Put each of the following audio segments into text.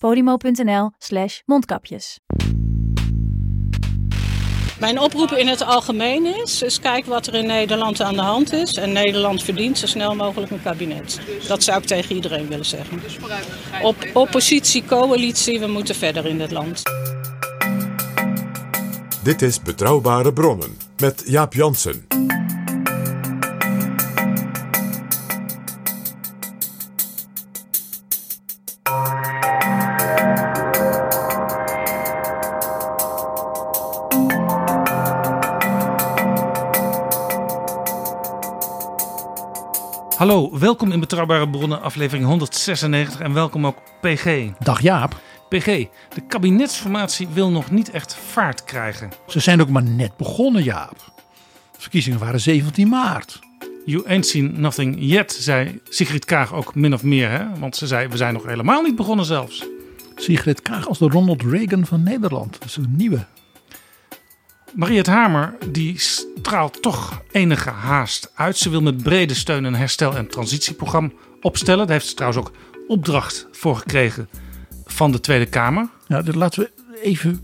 podimo.nl slash mondkapjes. Mijn oproep in het algemeen is, is kijk wat er in Nederland aan de hand is. En Nederland verdient zo snel mogelijk een kabinet. Dat zou ik tegen iedereen willen zeggen. Op oppositie, coalitie, we moeten verder in dit land. Dit is Betrouwbare Bronnen met Jaap Jansen. Welkom in Betrouwbare Bronnen, aflevering 196 en welkom ook PG. Dag Jaap. PG, de kabinetsformatie wil nog niet echt vaart krijgen. Ze zijn ook maar net begonnen, Jaap. De verkiezingen waren 17 maart. You ain't seen nothing yet, zei Sigrid Kaag ook min of meer. Hè? Want ze zei, we zijn nog helemaal niet begonnen zelfs. Sigrid Kaag als de Ronald Reagan van Nederland. Dat is een nieuwe. Mariette Hamer die straalt toch enige haast uit. Ze wil met brede steun een herstel- en transitieprogramma opstellen. Daar heeft ze trouwens ook opdracht voor gekregen van de Tweede Kamer. Ja, dat laten we even,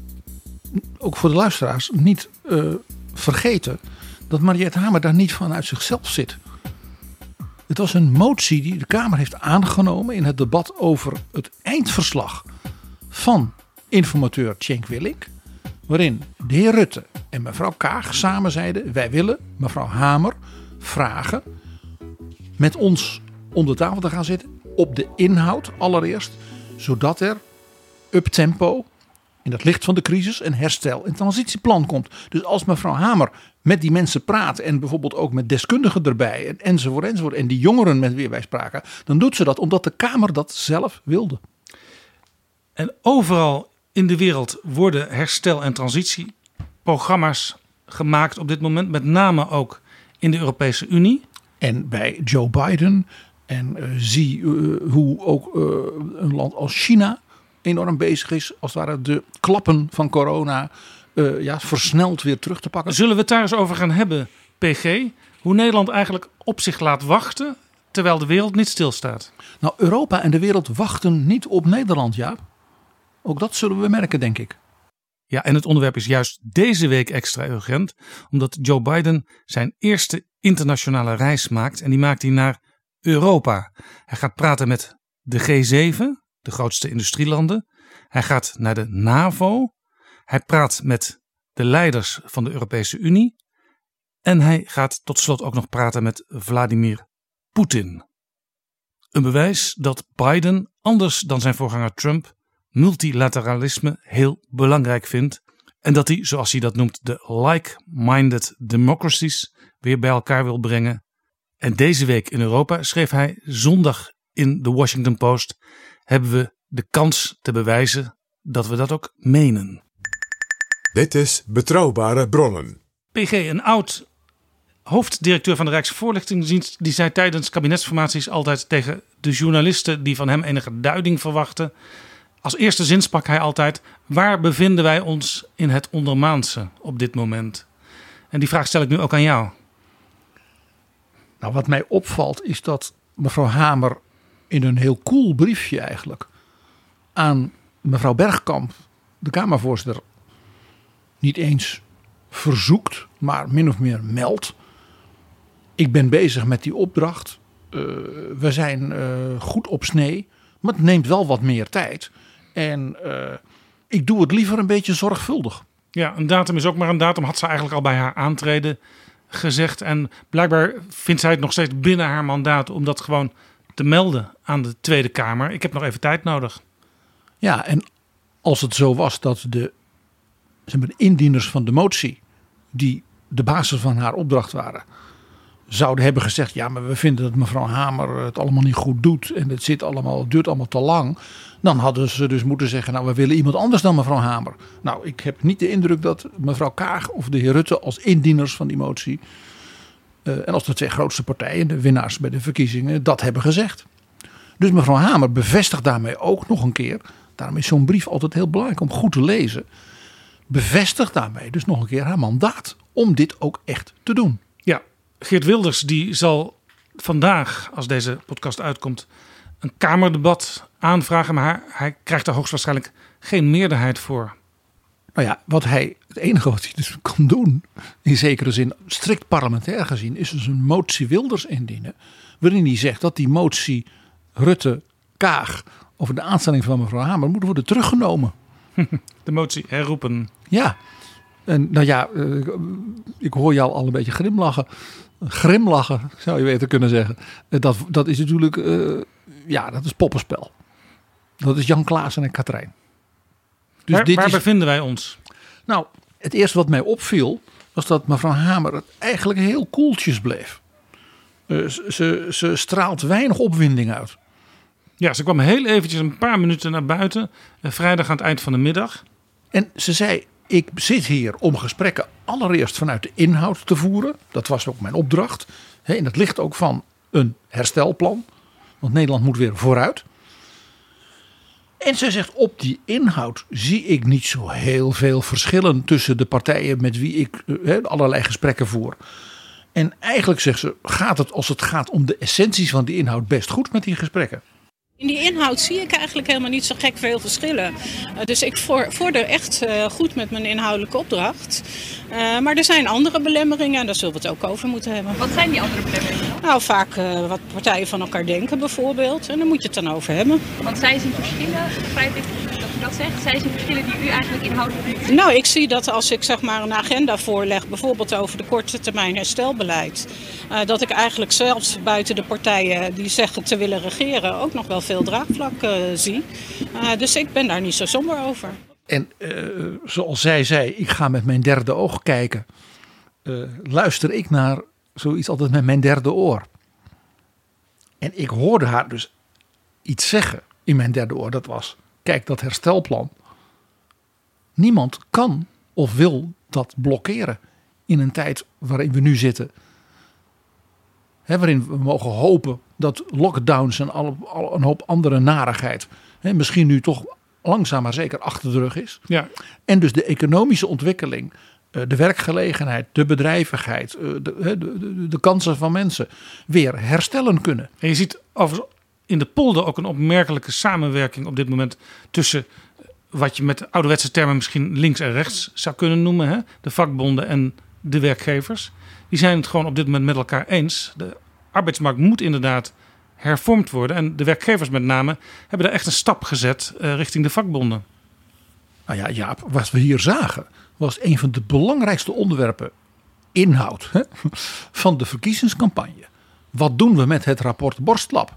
ook voor de luisteraars, niet eh, vergeten dat Mariette Hamer daar niet vanuit zichzelf zit. Het was een motie die de Kamer heeft aangenomen in het debat over het eindverslag van informateur Cenk Willink. Waarin de heer Rutte en mevrouw Kaag samen zeiden: Wij willen mevrouw Hamer vragen met ons om de tafel te gaan zitten. Op de inhoud allereerst, zodat er up tempo in het licht van de crisis een herstel- en transitieplan komt. Dus als mevrouw Hamer met die mensen praat en bijvoorbeeld ook met deskundigen erbij en, enzovoort enzovoort en die jongeren met wie wij spraken, dan doet ze dat omdat de Kamer dat zelf wilde. En overal in de wereld worden herstel- en transitieprogramma's gemaakt op dit moment. Met name ook in de Europese Unie. En bij Joe Biden en eh, zie eh, hoe ook eh, een land als China enorm bezig is, als het ware de klappen van corona ja, versneld weer terug te pakken. Zullen we het daar eens over gaan hebben, PG? Hoe Nederland eigenlijk op zich laat wachten terwijl de wereld niet stilstaat. Nou, Europa en de wereld wachten niet op Nederland, Jaap. Ook dat zullen we merken, denk ik. Ja, en het onderwerp is juist deze week extra urgent, omdat Joe Biden zijn eerste internationale reis maakt en die maakt hij naar Europa. Hij gaat praten met de G7, de grootste industrielanden. Hij gaat naar de NAVO. Hij praat met de leiders van de Europese Unie. En hij gaat tot slot ook nog praten met Vladimir Poetin. Een bewijs dat Biden, anders dan zijn voorganger Trump, multilateralisme heel belangrijk vindt. En dat hij, zoals hij dat noemt, de like-minded democracies weer bij elkaar wil brengen. En deze week in Europa, schreef hij zondag in de Washington Post, hebben we de kans te bewijzen dat we dat ook menen. Dit is Betrouwbare Bronnen. PG, een oud hoofddirecteur van de Rijksvoorlichtingsdienst, die zei tijdens kabinetsformaties altijd tegen de journalisten die van hem enige duiding verwachten. Als eerste zin sprak hij altijd: waar bevinden wij ons in het ondermaanse op dit moment? En die vraag stel ik nu ook aan jou. Nou, wat mij opvalt is dat mevrouw Hamer in een heel cool briefje eigenlijk aan mevrouw Bergkamp, de Kamervoorzitter, niet eens verzoekt, maar min of meer meldt. Ik ben bezig met die opdracht. Uh, we zijn uh, goed op snee, maar het neemt wel wat meer tijd. En uh, ik doe het liever een beetje zorgvuldig. Ja, een datum is ook maar een datum. Had ze eigenlijk al bij haar aantreden gezegd. En blijkbaar vindt zij het nog steeds binnen haar mandaat om dat gewoon te melden aan de Tweede Kamer. Ik heb nog even tijd nodig. Ja, en als het zo was dat de, zeg maar, de indieners van de motie, die de basis van haar opdracht waren, zouden hebben gezegd: ja, maar we vinden dat mevrouw Hamer het allemaal niet goed doet en het zit allemaal, duurt allemaal te lang. Dan hadden ze dus moeten zeggen: nou, we willen iemand anders dan mevrouw Hamer. Nou, ik heb niet de indruk dat mevrouw Kaag of de heer Rutte als indieners van die motie eh, en als de twee grootste partijen, de winnaars bij de verkiezingen, dat hebben gezegd. Dus mevrouw Hamer bevestigt daarmee ook nog een keer. Daarom is zo'n brief altijd heel belangrijk om goed te lezen. Bevestigt daarmee dus nog een keer haar mandaat om dit ook echt te doen. Geert Wilders die zal vandaag, als deze podcast uitkomt, een Kamerdebat aanvragen. Maar hij krijgt daar hoogstwaarschijnlijk geen meerderheid voor. Nou ja, wat hij, het enige wat hij dus kan doen, in zekere zin strikt parlementair gezien, is dus een motie Wilders indienen. Waarin hij zegt dat die motie Rutte Kaag over de aanstelling van mevrouw Hamer moet worden teruggenomen. De motie herroepen. Ja, en nou ja, eh, ik hoor jou al een beetje grimlachen. Grimlachen zou je weten kunnen zeggen. Eh, Dat, dat is natuurlijk, eh, ja, dat is poppenspel. Dat is Jan Klaassen en Katrijn. Dus waar dit waar is, bevinden wij ons? nou, het eerste wat mij opviel was dat mevrouw Hamer het eigenlijk heel koeltjes bleef. Eh, ze, ze, straalt weinig opwinding uit. Ja, ze kwam heel eventjes een paar minuten naar buiten. Vrijdag aan het eind van de middag. En ze zei: Ik zit hier om gesprekken allereerst vanuit de inhoud te voeren. Dat was ook mijn opdracht. In het licht ook van een herstelplan. Want Nederland moet weer vooruit. En ze zegt: Op die inhoud zie ik niet zo heel veel verschillen tussen de partijen met wie ik eh, allerlei gesprekken voer. En eigenlijk zegt ze: gaat het als het gaat om de essenties van die inhoud best goed met die gesprekken? In die inhoud zie ik eigenlijk helemaal niet zo gek veel verschillen. Eh, dus ik vorder echt eh, goed met mijn inhoudelijke opdracht. Eh, maar er zijn andere belemmeringen en daar zullen we het ook over moeten hebben. Wat zijn die andere belemmeringen? Nou, vaak eh, wat partijen van elkaar denken bijvoorbeeld. En daar moet je het dan over hebben. Want zij zien verschillen, begrijp ik dat u dat zegt. Zij zien verschillen die u eigenlijk inhoudelijk niet Nou, ik zie dat als ik zeg maar een agenda voorleg, bijvoorbeeld over de korte termijn herstelbeleid, eh, dat ik eigenlijk zelfs buiten de partijen die zeggen te willen regeren ook nog wel veel draagvlak zie. Dus ik ben daar niet zo somber over. En eh, zoals zij zei, ik ga met mijn derde oog kijken. Eh, luister ik naar zoiets altijd met mijn derde oor. En ik hoorde haar dus iets zeggen in mijn derde oor. Dat was, kijk dat herstelplan. Niemand kan of wil dat blokkeren in een tijd waarin we nu zitten. Waarin we mogen hopen dat lockdowns en al, een hoop andere narigheid misschien nu toch langzaam maar zeker achter de rug is. Ja, En dus de economische ontwikkeling, eh, de werkgelegenheid, de bedrijvigheid, eh, de, de, de, de kansen van mensen weer herstellen kunnen. En je ziet in de polder ook een opmerkelijke samenwerking op dit moment tussen wat je met ouderwetse termen misschien links en rechts zou kunnen noemen. Hè? De vakbonden en de werkgevers. Die zijn het gewoon op dit moment met elkaar eens. De arbeidsmarkt moet inderdaad hervormd worden. En de werkgevers met name hebben daar echt een stap gezet eh, richting de vakbonden. Nou ja, Jaap, wat we hier zagen was een van de belangrijkste onderwerpen, inhoud, hè, van de verkiezingscampagne. Wat doen we met het rapport Borstlab?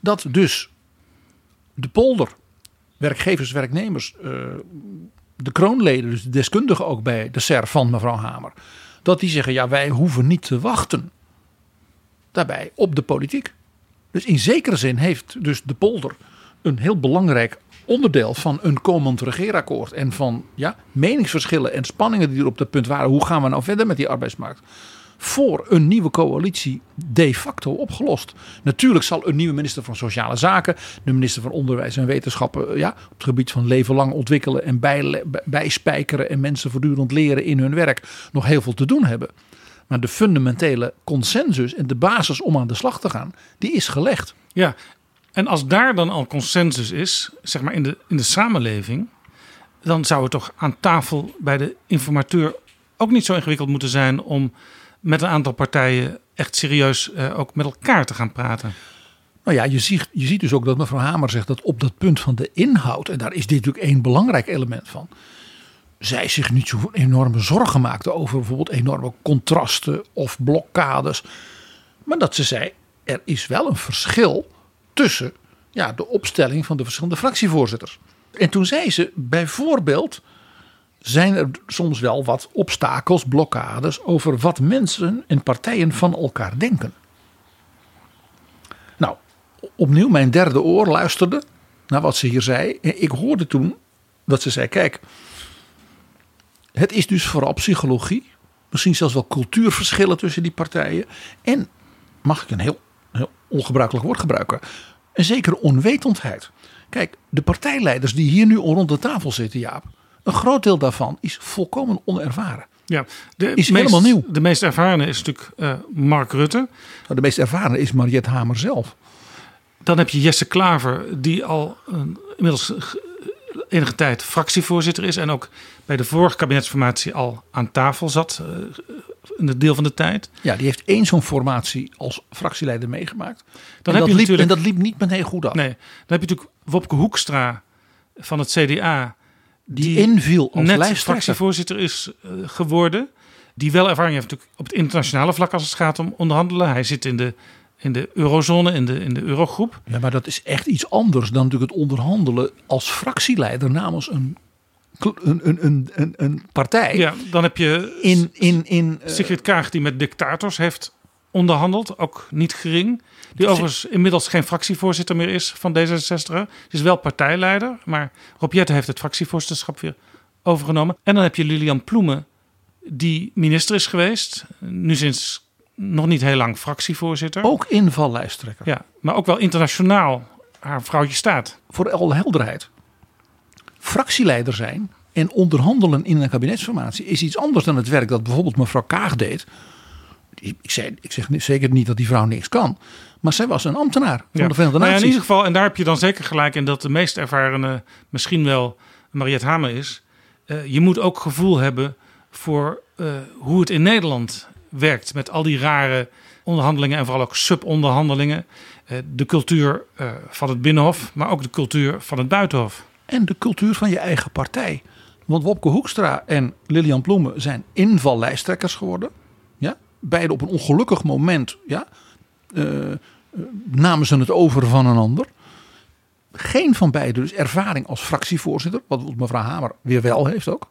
Dat dus de polder, werkgevers, werknemers, eh, de kroonleden, dus de deskundigen ook bij de SER van mevrouw Hamer, dat die zeggen, ja wij hoeven niet te wachten daarbij op de politiek. Dus in zekere zin heeft dus de polder een heel belangrijk onderdeel van een komend regeerakkoord. En van ja, meningsverschillen en spanningen die er op dat punt waren. Hoe gaan we nou verder met die arbeidsmarkt? Voor een nieuwe coalitie de facto opgelost. Natuurlijk zal een nieuwe minister van Sociale Zaken, de minister van Onderwijs en Wetenschappen, ja, op het gebied van leven lang ontwikkelen en bij, bijspijkeren en mensen voortdurend leren in hun werk nog heel veel te doen hebben. Maar de fundamentele consensus en de basis om aan de slag te gaan, die is gelegd. Ja, en als daar dan al consensus is, zeg maar in de, in de samenleving, dan zou het toch aan tafel bij de informateur ook niet zo ingewikkeld moeten zijn om met een aantal partijen echt serieus eh, ook met elkaar te gaan praten. Nou ja, je ziet, je ziet dus ook dat mevrouw Hamer zegt dat op dat punt van de inhoud, en daar is dit natuurlijk één belangrijk element van, zij zich niet zo enorme zorgen maakte over bijvoorbeeld enorme contrasten of blokkades. Maar dat ze zei, er is wel een verschil tussen ja, de opstelling van de verschillende fractievoorzitters. En toen zei ze bijvoorbeeld, zijn er soms wel wat obstakels, blokkades over wat mensen en partijen van elkaar denken. Nou, opnieuw mijn derde oor luisterde naar wat ze hier zei. En ik hoorde toen dat ze zei, kijk, het is dus vooral psychologie. Misschien zelfs wel cultuurverschillen tussen die partijen. En, mag ik een heel, heel ongebruikelijk woord gebruiken, een zekere onwetendheid. Kijk, de partijleiders die hier nu rond de tafel zitten, Jaap. Een groot deel daarvan is volkomen onervaren. Ja, de Is meest, helemaal nieuw. De meest ervaren is natuurlijk eh, Mark Rutte. Nou, de meest ervaren is Mariette Hamer zelf. Dan heb je Jesse Klaver, die al een, inmiddels eh, enige tijd fractievoorzitter is. En ook bij de vorige kabinetsformatie al aan tafel zat. eh, in een deel van de tijd. Ja, die heeft één zo'n formatie als fractieleider meegemaakt. Dan en, heb dat je liep, natuurlijk- en dat liep niet meteen goed af. Nee, dan heb je natuurlijk Wopke Hoekstra van het CDA. Die inviel als net fractievoorzitter is eh, geworden. Die wel ervaring heeft natuurlijk op het internationale vlak als het gaat om onderhandelen. Hij zit in de, in de eurozone, in de, in de eurogroep. Ja, maar dat is echt iets anders dan natuurlijk het onderhandelen als fractieleider namens een, een, een, een, een, een partij. Ja, dan heb je In, in, in, Sigrid Kaag die met dictators heeft onderhandeld. Ook niet gering. Die overigens inmiddels geen fractievoorzitter meer is van D66. Ze is wel partijleider. Maar Rob Jetten heeft het fractievoorzitterschap weer overgenomen. En dan heb je Lilian Ploemen. Die minister is geweest. Nu sinds nog niet heel lang fractievoorzitter. ook invallijsttrekker. Ja, maar ook wel internationaal haar vrouwtje staat. Voor alle helderheid. Fractieleider zijn en onderhandelen in een kabinetsformatie is iets anders dan het werk dat bijvoorbeeld mevrouw Kaag deed. Ik zeg, ik zeg zeker niet dat die vrouw niks kan. Maar zij was een ambtenaar van Ja. de Verenigde Nou ja, in ieder geval, en daar heb je dan zeker gelijk in dat de meest ervarene misschien wel Mariette Hamer is. Eh, je moet ook gevoel hebben voor eh, hoe het in Nederland werkt met al die rare onderhandelingen en vooral ook subonderhandelingen. Eh, de cultuur eh, van het Binnenhof, maar ook de cultuur van het Buitenhof. En de cultuur van je eigen partij. Want Wopke Hoekstra en Lilian Ploemen zijn invallijsttrekkers geworden. Ja? Beide op een ongelukkig moment ja? eh, namen ze het over van een ander. Geen van beiden dus ervaring als fractievoorzitter. Wat mevrouw Hamer weer wel heeft ook.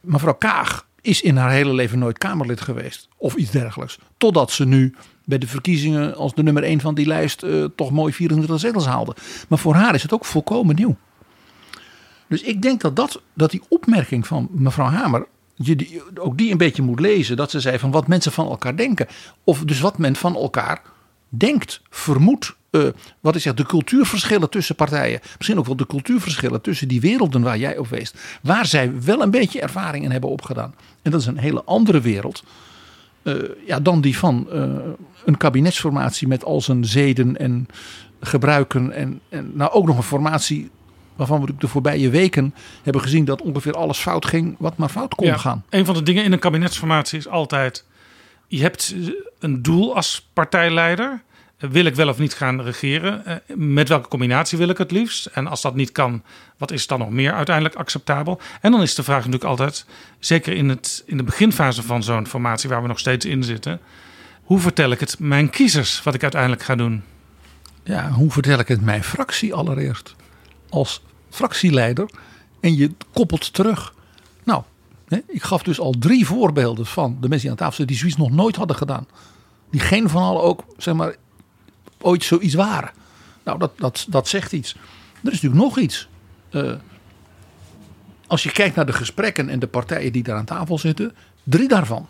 Mevrouw Kaag is in haar hele leven nooit Kamerlid geweest. Of iets dergelijks. Totdat ze nu bij de verkiezingen als de nummer 1 van die lijst eh, toch mooi 24 zetels haalde. Maar voor haar is het ook volkomen nieuw. Dus ik denk dat, dat, dat die opmerking van mevrouw Hamer, die, ook die een beetje moet lezen. Dat ze zei van wat mensen van elkaar denken. Of dus wat men van elkaar denkt, vermoedt. eh, wat is zeg, de cultuurverschillen tussen partijen. Misschien ook wel de cultuurverschillen tussen die werelden waar jij op weest. Waar zij wel een beetje ervaring in hebben opgedaan. En dat is een hele andere wereld. eh, ja, dan die van eh, een kabinetsformatie met al zijn zeden en gebruiken. En, en nou ook nog een formatie waarvan we de voorbije weken hebben gezien dat ongeveer alles fout ging wat maar fout kon Ja, gaan. Een van de dingen in een kabinetsformatie is altijd: je hebt een doel als partijleider. Wil ik wel of niet gaan regeren? Eh, Met welke combinatie wil ik het liefst? En als dat niet kan, wat is dan nog meer uiteindelijk acceptabel? En dan is de vraag natuurlijk altijd, zeker in, het, in de beginfase van zo'n formatie waar we nog steeds in zitten, hoe vertel ik het mijn kiezers wat ik uiteindelijk ga doen? Ja, hoe vertel ik het mijn fractie allereerst? Als fractieleider en je koppelt terug. Ik gaf dus al drie voorbeelden van de mensen die aan tafel zitten die zoiets nog nooit hadden gedaan. Die geen van allen ook, zeg maar, ooit zoiets waren. Nou, dat, dat, dat zegt iets. Er is natuurlijk nog iets. Eh, als je kijkt naar de gesprekken en de partijen die daar aan tafel zitten, drie daarvan,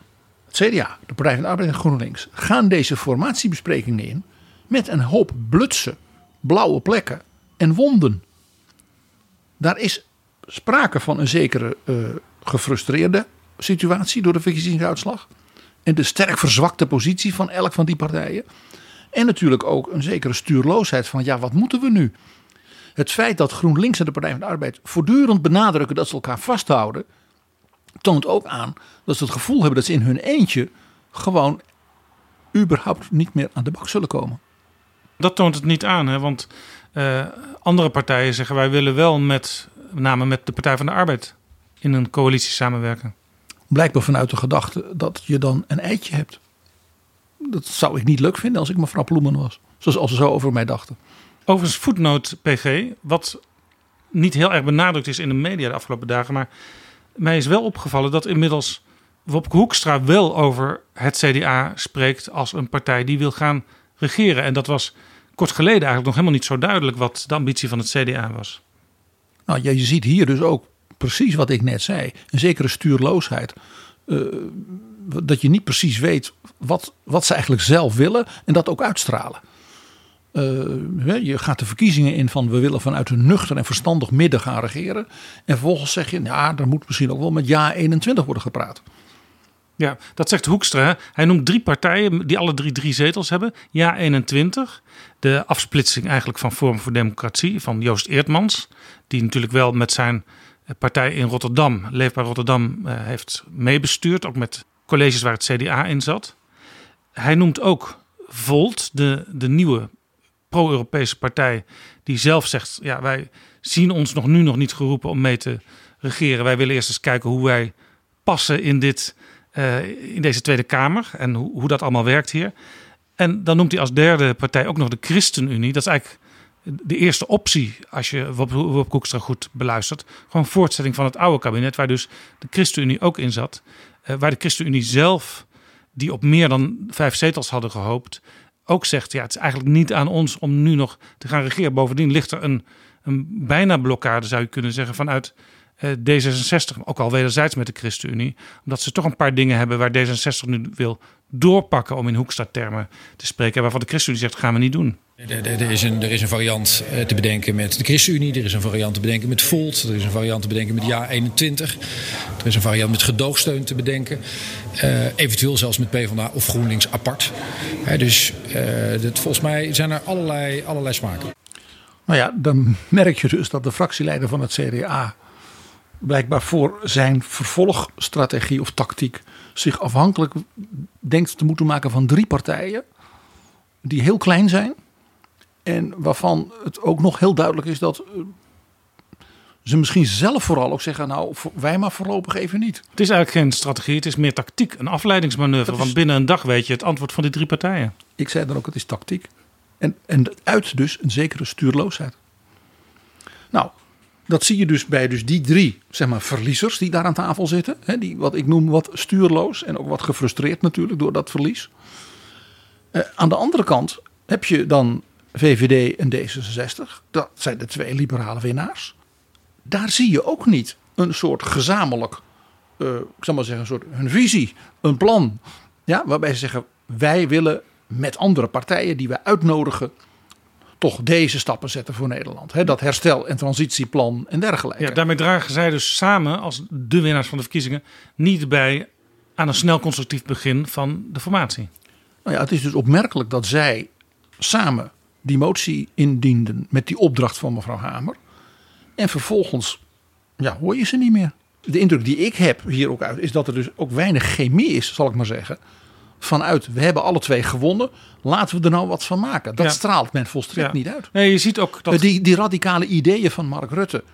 het CDA, de Partij van de Arbeid en GroenLinks, gaan deze formatiebesprekingen in met een hoop blutsen, blauwe plekken en wonden. Daar is sprake van een zekere eh, gefrustreerde situatie door de verkiezingsuitslag. En de sterk verzwakte positie van elk van die partijen. En natuurlijk ook een zekere stuurloosheid van ja, wat moeten we nu? Het feit dat GroenLinks en de Partij van de Arbeid voortdurend benadrukken dat ze elkaar vasthouden, toont ook aan dat ze het gevoel hebben dat ze in hun eentje gewoon überhaupt niet meer aan de bak zullen komen. Dat toont het niet aan, hè? want uh, andere partijen zeggen wij willen wel met name met de Partij van de Arbeid in een coalitie samenwerken. Blijkbaar vanuit de gedachte dat je dan een eitje hebt. Dat zou ik niet leuk vinden als ik mevrouw Ploemen was. Zoals als ze zo over mij dachten. Overigens, voetnoot PG, wat niet heel erg benadrukt is in de media de afgelopen dagen. Maar mij is wel opgevallen dat inmiddels Wopke Hoekstra wel over het CDA spreekt als een partij die wil gaan regeren. En dat was kort geleden eigenlijk nog helemaal niet zo duidelijk wat de ambitie van het CDA was. Nou, ja, je ziet hier dus ook precies wat ik net zei. Een zekere stuurloosheid. Uh, dat je niet precies weet wat, wat ze eigenlijk zelf willen en dat ook uitstralen. Uh, je gaat de verkiezingen in van we willen vanuit een nuchter en verstandig midden gaan regeren. En vervolgens zeg je, ja, daar moet misschien ook wel met ja 21 worden gepraat. Ja, dat zegt Hoekstra. Hij noemt drie partijen die alle drie drie zetels hebben. Ja 21, de afsplitsing eigenlijk van Forum voor Democratie van Joost Eertmans. Die natuurlijk wel met zijn partij in Rotterdam, Leefbaar Rotterdam, eh, heeft meebestuurd. Ook met colleges waar het CDA in zat. Hij noemt ook Volt, de, de nieuwe pro-Europese partij, die zelf zegt: ja, wij zien ons nog nu nog niet geroepen om mee te regeren. Wij willen eerst eens kijken hoe wij passen in, dit, uh, in deze Tweede Kamer en hoe, hoe dat allemaal werkt hier. En dan noemt hij als derde partij ook nog de ChristenUnie. Dat is eigenlijk de eerste optie, als je Wop Koekstra goed beluistert. Gewoon voortzetting van het oude kabinet, waar dus de ChristenUnie ook in zat. Uh, waar de ChristenUnie zelf, die op meer dan vijf zetels hadden gehoopt, ook zegt: ja, het is eigenlijk niet aan ons om nu nog te gaan regeren. Bovendien ligt er een, een bijna blokkade, zou je kunnen zeggen, vanuit uh, D66, ook al wederzijds met de ChristenUnie, omdat ze toch een paar dingen hebben waar D66 nu wil doorpakken, om in Hoekstad-termen te spreken, waarvan de ChristenUnie zegt: gaan we niet doen. Er is, een, er is een variant eh, te bedenken met de ChristenUnie, er is een variant te bedenken met Volt, er is een variant te bedenken met Ja21, er is een variant met gedoogsteun te bedenken, uh, eventueel zelfs met PvdA of GroenLinks apart. Uh, dus uh, dat, volgens mij zijn er allerlei, allerlei smaken. Nou ja, dan merk je dus dat de fractieleider van het CDA blijkbaar voor zijn vervolgstrategie of tactiek zich afhankelijk denkt te moeten maken van drie partijen die heel klein zijn en waarvan het ook nog heel duidelijk is dat eh, ze misschien zelf vooral ook zeggen: Nou, wij maar voorlopig even niet. Het is eigenlijk geen strategie, het is meer tactiek, een afleidingsmanoeuvre. Is... Want binnen een dag weet je het antwoord van die drie partijen. Ik zei dan ook: het is tactiek. En, en uit dus een zekere stuurloosheid. Nou, dat zie je dus bij dus die drie zeg maar, verliezers die daar aan tafel zitten. Hè, die wat ik noem wat stuurloos en ook wat gefrustreerd natuurlijk door dat verlies. Uh, aan de andere kant heb je dan VVD en D66. Dat zijn de twee liberale winnaars. Daar zie je ook niet een soort gezamenlijk, uh, ik zal maar zeggen, een soort een visie, een plan. Ja, waarbij ze zeggen: wij willen met andere partijen die wij uitnodigen. Toch deze stappen zetten voor Nederland. Dat herstel- en transitieplan en dergelijke. Ja, daarmee dragen zij dus samen als de winnaars van de verkiezingen niet bij aan een snel constructief begin van de formatie. Nou ja, het is dus opmerkelijk dat zij samen die motie indienden met die opdracht van mevrouw Hamer. En vervolgens ja, hoor je ze niet meer. De indruk die ik heb hier ook uit is dat er dus ook weinig chemie is, zal ik maar zeggen. Vanuit we hebben alle twee gewonnen, laten we er nou wat van maken. Dat straalt men volstrekt niet uit. Nee, je ziet ook dat... Die, die radicale ideeën van Mark Rutte,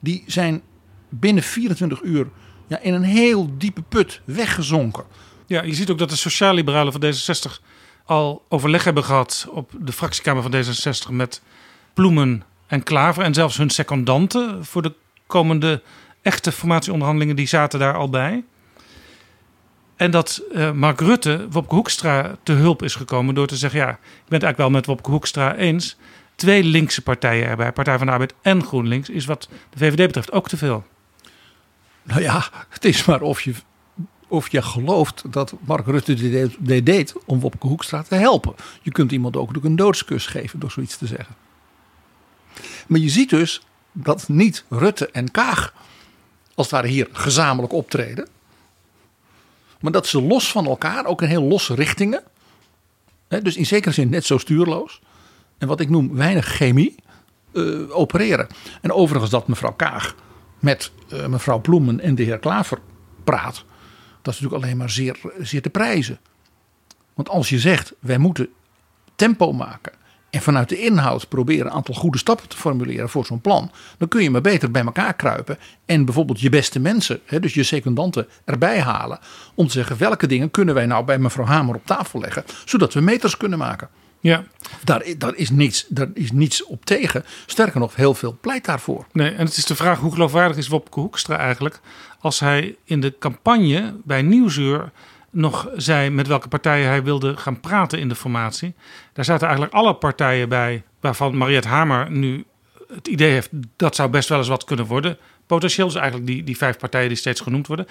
die zijn binnen 24 uur ja, in een heel diepe put weggezonken. Ja, je ziet ook dat de sociaal-liberalen van D66 al overleg hebben gehad op de fractiekamer van D66 met Ploemen en Klaver. En zelfs hun secondanten voor de komende echte formatieonderhandelingen, die zaten daar al bij. En dat uh, Mark Rutte Wopke Hoekstra te hulp is gekomen door te zeggen: ja, ik ben het eigenlijk wel met Wopke Hoekstra eens. Twee linkse partijen erbij, Partij van de Arbeid en GroenLinks, is wat de VVD betreft ook te veel. Nou ja, het is maar of je of je gelooft dat Mark Rutte dit deed om Wopke Hoekstra te helpen. Je kunt iemand ook een doodskus geven door zoiets te zeggen. Maar je ziet dus dat niet Rutte en Kaag als het ware hier gezamenlijk optreden. Maar dat ze los van elkaar, ook in heel losse richtingen. Hè, dus in zekere zin net zo stuurloos. En wat ik noem weinig chemie uh, opereren. En overigens dat mevrouw Kaag met uh, mevrouw Bloemen en de heer Klaver praat dat is natuurlijk alleen maar zeer, zeer te prijzen. Want als je zegt, wij moeten tempo maken en vanuit de inhoud proberen een aantal goede stappen te formuleren voor zo'n plan, dan kun je maar beter bij elkaar kruipen en bijvoorbeeld je beste mensen, hè, dus je secondanten, erbij halen. Om te zeggen welke dingen kunnen wij nou bij mevrouw Hamer op tafel leggen, zodat we meters kunnen maken. Ja. Daar, daar, is niets, daar is niets op tegen. Sterker nog, heel veel pleit daarvoor. Nee, en het is de vraag hoe geloofwaardig is Wopke Hoekstra eigenlijk als hij in de campagne bij Nieuwsuur nog zei met welke partijen hij wilde gaan praten in de formatie. Daar zaten eigenlijk alle partijen bij waarvan Mariette Hamer nu het idee heeft dat zou best wel eens wat kunnen worden. Potentieel is eigenlijk die, die vijf partijen die steeds genoemd worden.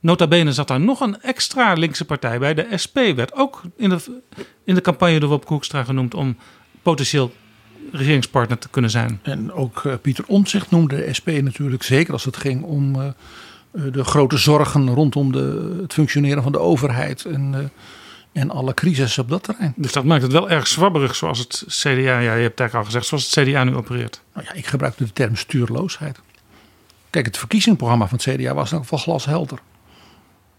Nota bene zat daar nog een extra linkse partij bij. De SP werd ook in de, in de campagne door Wopke Hoekstra genoemd om potentieel regeringspartner te kunnen zijn. En ook uh, Pieter Omtzigt noemde de SP natuurlijk, zeker als het ging om uh, de grote zorgen rondom de, het functioneren van de overheid en, uh, en alle crises op dat terrein. Dus dat maakt het wel erg zwabberig zoals het CDA, ja je hebt eigenlijk al gezegd, zoals het CDA nu opereert. Nou ja, ik gebruikte de term stuurloosheid. Kijk, het verkiezingsprogramma van het CDA was in ieder glashelder.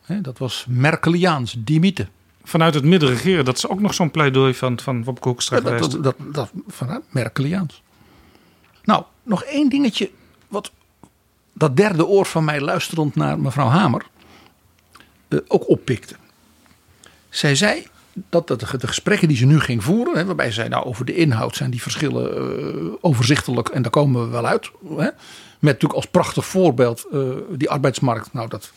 He, dat was Merkeliaans, die mythe. Vanuit het midden regeren, dat is ook nog zo'n pleidooi van, van Wopke Hoekstra ja, dat, dat, dat, dat, vanuit Merkeliaans. Nou, nog één dingetje. Dat derde oor van mij luisterend naar mevrouw Hamer uh, ook oppikte. Zij zei dat de, gesprekken die ze nu ging voeren, hè, waarbij zij nou over de inhoud zijn die verschillen uh, overzichtelijk en daar komen we wel uit. Hè, met natuurlijk als prachtig voorbeeld uh, die arbeidsmarkt. Nou, dat,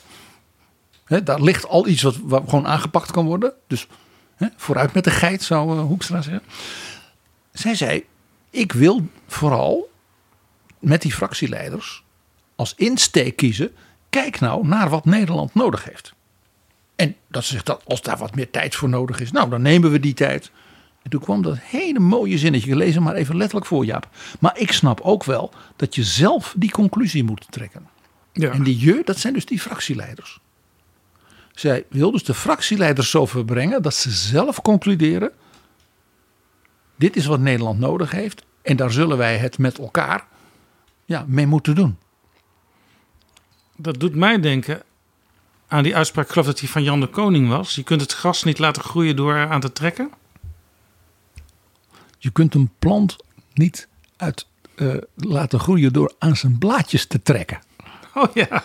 hè, daar ligt al iets wat, wat, gewoon aangepakt kan worden. Dus vooruit met de geit, zou Hoekstra zeggen. Zij zei: Ik wil vooral met die fractieleiders als insteek kiezen. Kijk nou naar wat Nederland nodig heeft. En dat ze zegt dat als daar wat meer tijd voor nodig is, nou dan nemen we die tijd. En toen kwam dat hele mooie zinnetje, gelezen maar even letterlijk voor Jaap. Maar ik snap ook wel dat je zelf die conclusie moet trekken. Ja. En die je, dat zijn dus die fractieleiders. Zij wil dus de fractieleiders zo verbrengen dat ze zelf concluderen. Dit is wat Nederland nodig heeft. En daar zullen wij het met elkaar ja, mee moeten doen. Dat doet mij denken aan die uitspraak, ik geloof dat die van Jan de Koning was. Je kunt het gras niet laten groeien door eraan te trekken. Je kunt een plant niet uit uh, laten groeien door aan zijn blaadjes te trekken. Oh ja.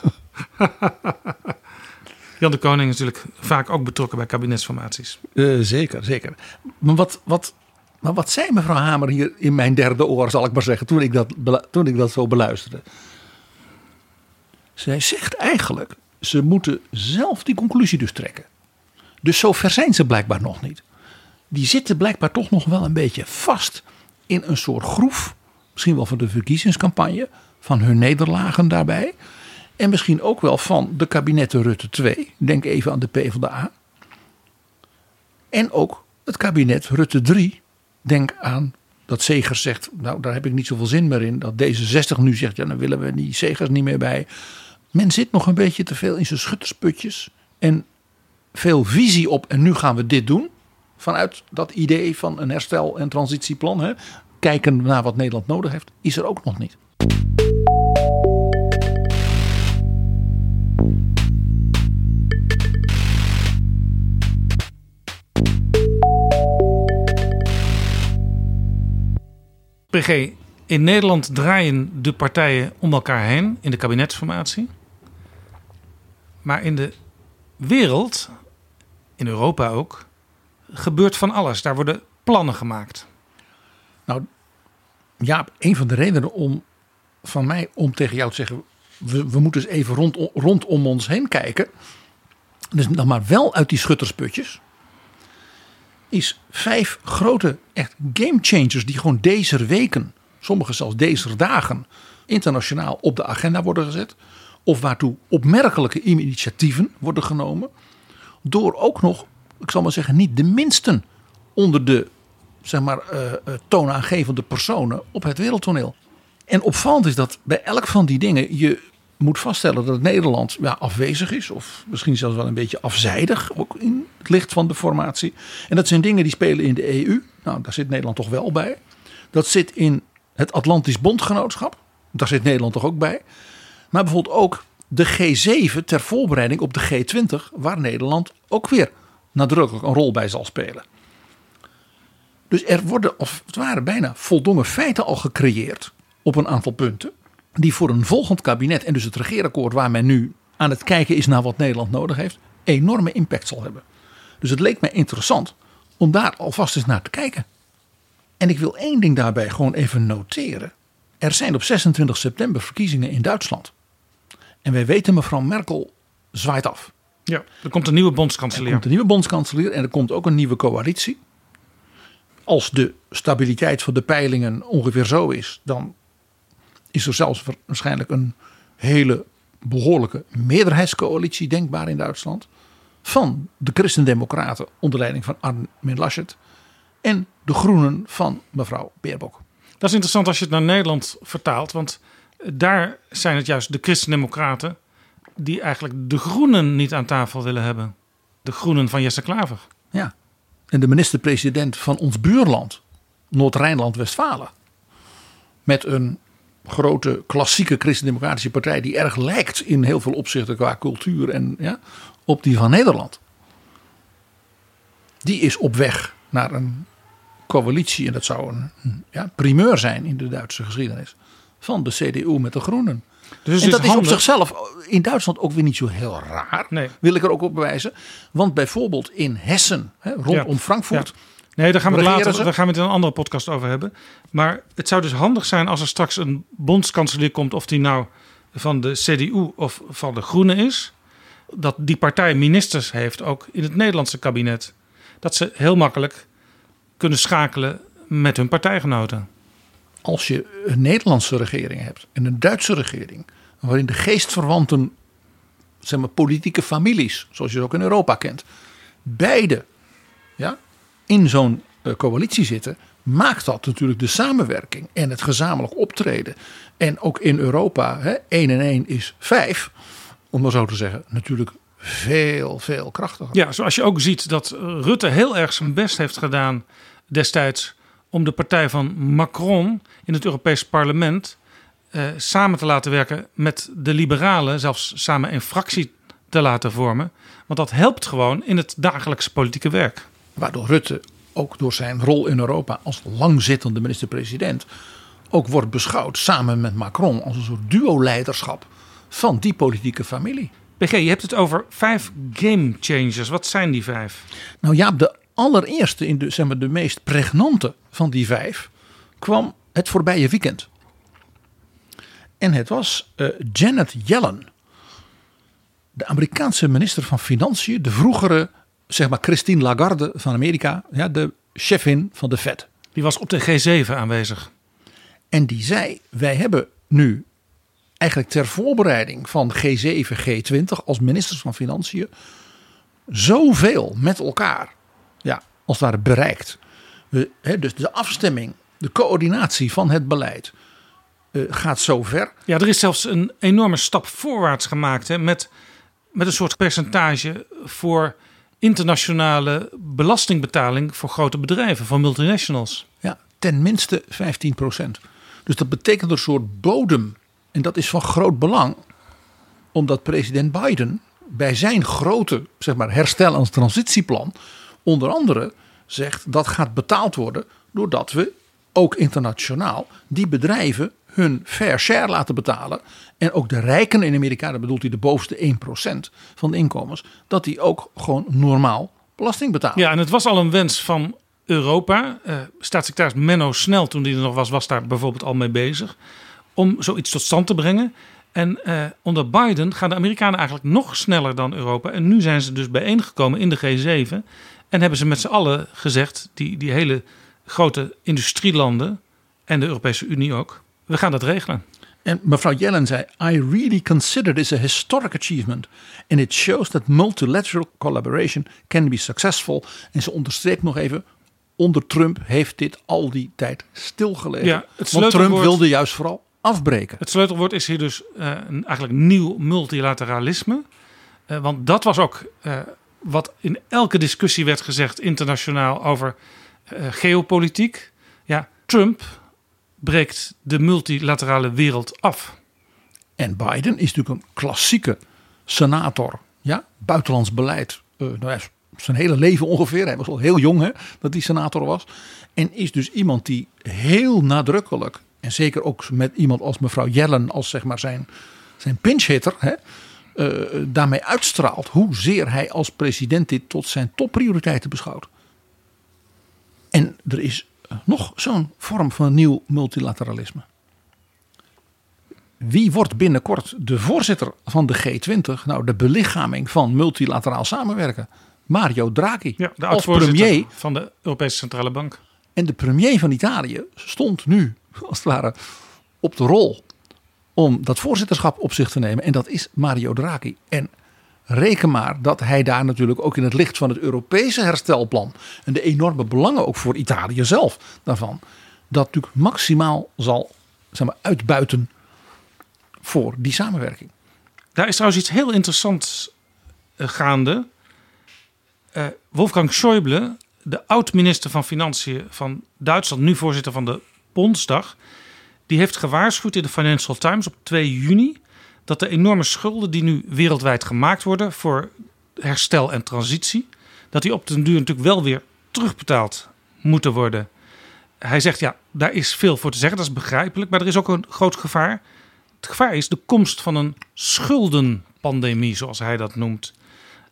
Jan de Koning is natuurlijk vaak ook betrokken bij kabinetsformaties. Uh, zeker, zeker. Maar wat, wat, maar wat zei mevrouw Hamer hier in mijn derde oor, zal ik maar zeggen, toen ik dat, toen ik dat zo beluisterde? Zij zegt eigenlijk, ze moeten zelf die conclusie dus trekken. Dus zover zijn ze blijkbaar nog niet. Die zitten blijkbaar toch nog wel een beetje vast in een soort groef. Misschien wel van de verkiezingscampagne, van hun nederlagen daarbij. En misschien ook wel van de kabinetten Rutte 2. Denk even aan de PvdA. En ook het kabinet Rutte 3. Denk aan dat Segers zegt, nou daar heb ik niet zoveel zin meer in. Dat D66 nu zegt, ja dan willen we die Segers niet meer bij. Men zit nog een beetje te veel in zijn schuttersputjes. En veel visie op, en nu gaan we dit doen. Vanuit dat idee van een herstel- en transitieplan. Hè, kijken naar wat Nederland nodig heeft, is er ook nog niet. PG, in Nederland draaien de partijen om elkaar heen in de kabinetsformatie. Maar in de wereld, in Europa ook, gebeurt van alles. Daar worden plannen gemaakt. Nou, ja, een van de redenen om van mij om tegen jou te zeggen: we, we moeten eens even rond, rondom ons heen kijken. Dus dan maar wel uit die schuttersputjes. Is vijf grote echt game changers die gewoon deze weken, sommige zelfs deze dagen, internationaal op de agenda worden gezet. Of waartoe opmerkelijke initiatieven worden genomen. Door ook nog, ik zal maar zeggen, niet de minsten onder de zeg maar, uh, toonaangevende personen op het wereldtoneel. En opvallend is dat bij elk van die dingen je moet vaststellen dat Nederland ja, afwezig is. Of misschien zelfs wel een beetje afzijdig. Ook in het licht van de formatie. En dat zijn dingen die spelen in de EU. Nou, daar zit Nederland toch wel bij. Dat zit in het Atlantisch Bondgenootschap. Daar zit Nederland toch ook bij. Maar bijvoorbeeld ook de G7 ter voorbereiding op de G20. Waar Nederland ook weer nadrukkelijk een rol bij zal spelen. Dus er worden als het ware bijna voldongen feiten al gecreëerd op een aantal punten. Die voor een volgend kabinet en dus het regeerakkoord waar men nu aan het kijken is naar wat Nederland nodig heeft, enorme impact zal hebben. Dus het leek mij interessant om daar alvast eens naar te kijken. En ik wil één ding daarbij gewoon even noteren. Er zijn op 26 september verkiezingen in Duitsland. En wij weten, mevrouw Merkel zwaait af. Ja, er komt een nieuwe Er bondskanselier. komt een nieuwe bondskanselier en er komt ook een nieuwe coalitie. Als de stabiliteit van de peilingen ongeveer zo is, dan is er zelfs waarschijnlijk een hele behoorlijke meerderheidscoalitie denkbaar in Duitsland. Van de Christendemocraten onder leiding van Armin Laschet en de Groenen van mevrouw Baerbock. Dat is interessant als je het naar Nederland vertaalt. Want daar zijn het juist de Christen-Democraten die eigenlijk de Groenen niet aan tafel willen hebben. De Groenen van Jesse Klaver. Ja. En de minister-president van ons buurland, Noord-Rijnland-Westfalen. Met een grote klassieke christendemocratische partij die erg lijkt in heel veel opzichten qua cultuur en ja, op die van Nederland. Die is op weg naar een coalitie en dat zou een ja, primeur zijn in de Duitse geschiedenis van de CDU met de Groenen. Dus en dat is op zichzelf in Duitsland ook weer niet zo heel raar. Nee. Wil ik er ook op bewijzen. Want bijvoorbeeld in Hessen, hè, rondom Ja. Frankfurt. Ja. Nee, daar gaan we later, ze? daar gaan we het in een andere podcast over hebben. Maar het zou dus handig zijn als er straks een bondskanselier komt, of die nou van de CDU of van de Groenen is, dat die partij ministers heeft ook in het Nederlandse kabinet. Dat ze heel makkelijk kunnen schakelen met hun partijgenoten. Als je een Nederlandse regering hebt en een Duitse regering. Waarin de geestverwanten, zeg maar politieke families, zoals je ze ook in Europa kent. Beide ja, in zo'n eh, coalitie zitten. Maakt dat natuurlijk de samenwerking en het gezamenlijk optreden. En ook in Europa, hè, 1 en 1 is 5. Om maar zo te zeggen, natuurlijk veel, veel krachtiger. Ja, zoals je ook ziet dat Rutte heel erg zijn best heeft gedaan destijds om de partij van Macron in het Europees Parlement eh, samen te laten werken met de liberalen, zelfs samen een fractie te laten vormen. Want dat helpt gewoon in het dagelijkse politieke werk. Waardoor Rutte ook door zijn rol in Europa als langzittende minister-president ook wordt beschouwd samen met Macron als een soort duo-leiderschap van die politieke familie. PG, je hebt het over vijf game changers. Wat zijn die vijf? Nou ja, de allereerste, in de, zeg maar, de meest pregnante van die vijf, kwam het voorbije weekend. En het was eh, Janet Yellen, de Amerikaanse minister van Financiën, de vroegere, zeg maar, Christine Lagarde van Amerika, ja, de chefin van de Fed. Die was op de G7 aanwezig. En die zei: Wij hebben nu eigenlijk ter voorbereiding van G7, G20 als ministers van Financiën zoveel met elkaar, als het ware bereikt. We, dus de afstemming, de coördinatie van het beleid eh, gaat zo ver. Ja, er is zelfs een enorme stap voorwaarts gemaakt hè, met, met een soort percentage voor internationale belastingbetaling voor grote bedrijven, van multinationals. Ja, ten minste 15% Dus dat betekent een soort bodem. En dat is van groot belang, omdat president Biden bij zijn grote zeg maar, herstel- en transitieplan onder andere zegt dat gaat betaald worden doordat we ook internationaal die bedrijven hun fair share laten betalen. En ook de rijken in Amerika, dat bedoelt hij de bovenste 1% van de inkomens, dat die ook gewoon normaal belasting betalen. Ja, en het was al een wens van Europa. Eh, staatssecretaris Menno Snel, toen die er nog was, was daar bijvoorbeeld al mee bezig. Om zoiets tot stand te brengen. En eh, onder Biden gaan de Amerikanen eigenlijk nog sneller dan Europa. En nu zijn ze dus bijeengekomen in de G7. En hebben ze met z'n allen gezegd, die, die hele grote industrielanden en de Europese Unie ook, we gaan dat regelen. En mevrouw Yellen zei: I really consider this a historic achievement. And it shows that multilateral collaboration can be successful. En ze onderstreept nog even: onder Trump heeft dit al die tijd stilgelegen. Ja, het Want Trump wilde juist vooral afbreken. Het sleutelwoord is hier dus eh, eigenlijk nieuw multilateralisme. Eh, want dat was ook eh, wat in elke discussie werd gezegd internationaal over eh, geopolitiek. Ja, Trump breekt de multilaterale wereld af. En Biden is natuurlijk een klassieke senator. Ja, buitenlands beleid. eh, nou ja, zijn hele leven ongeveer. Hij was al heel jong hè, dat hij senator was. En is dus iemand die heel nadrukkelijk, en zeker ook met iemand als mevrouw Yellen als zeg maar zijn, zijn pinch-hitter, hè, eh, daarmee uitstraalt hoezeer hij als president dit tot zijn topprioriteiten beschouwt. En er is nog zo'n vorm van nieuw multilateralisme. Wie wordt binnenkort de voorzitter van de G20? Nou, de belichaming van multilateraal samenwerken. Mario Draghi. Ja, de als premier. van de Europese Centrale Bank. En de premier van Italië stond nu, als het ware, op de rol om dat voorzitterschap op zich te nemen. En dat is Mario Draghi. En reken maar dat hij daar natuurlijk ook in het licht van het Europese herstelplan. en de enorme belangen ook voor Italië zelf daarvan. dat natuurlijk maximaal zal zeg maar, uitbuiten voor die samenwerking. Daar is trouwens iets heel interessants eh, gaande. Eh, Wolfgang Schäuble, de oud-minister van Financiën van Duitsland, nu voorzitter van de Bondsdag, die heeft gewaarschuwd in de Financial Times op 2 juni dat de enorme schulden die nu wereldwijd gemaakt worden voor herstel en transitie, dat die op den duur natuurlijk wel weer terugbetaald moeten worden. Hij zegt ja, daar is veel voor te zeggen, dat is begrijpelijk, maar er is ook een groot gevaar. Het gevaar is de komst van een schuldenpandemie, zoals hij dat noemt.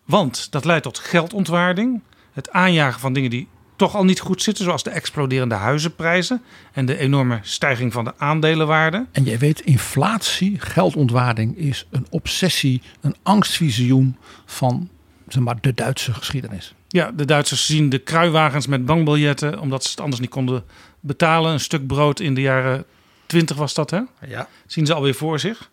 Want dat leidt tot geldontwaarding, het aanjagen van dingen die toch al niet goed zitten, zoals de exploderende huizenprijzen en de enorme stijging van de aandelenwaarde. En jij weet, inflatie, geldontwaarding is een obsessie, een angstvisioen van zeg maar, de Duitse geschiedenis. Ja, de Duitsers zien de kruiwagens met bankbiljetten, omdat ze het anders niet konden betalen. Een stuk brood in de jaren 20 was dat, hè? Ja. Zien ze alweer voor zich.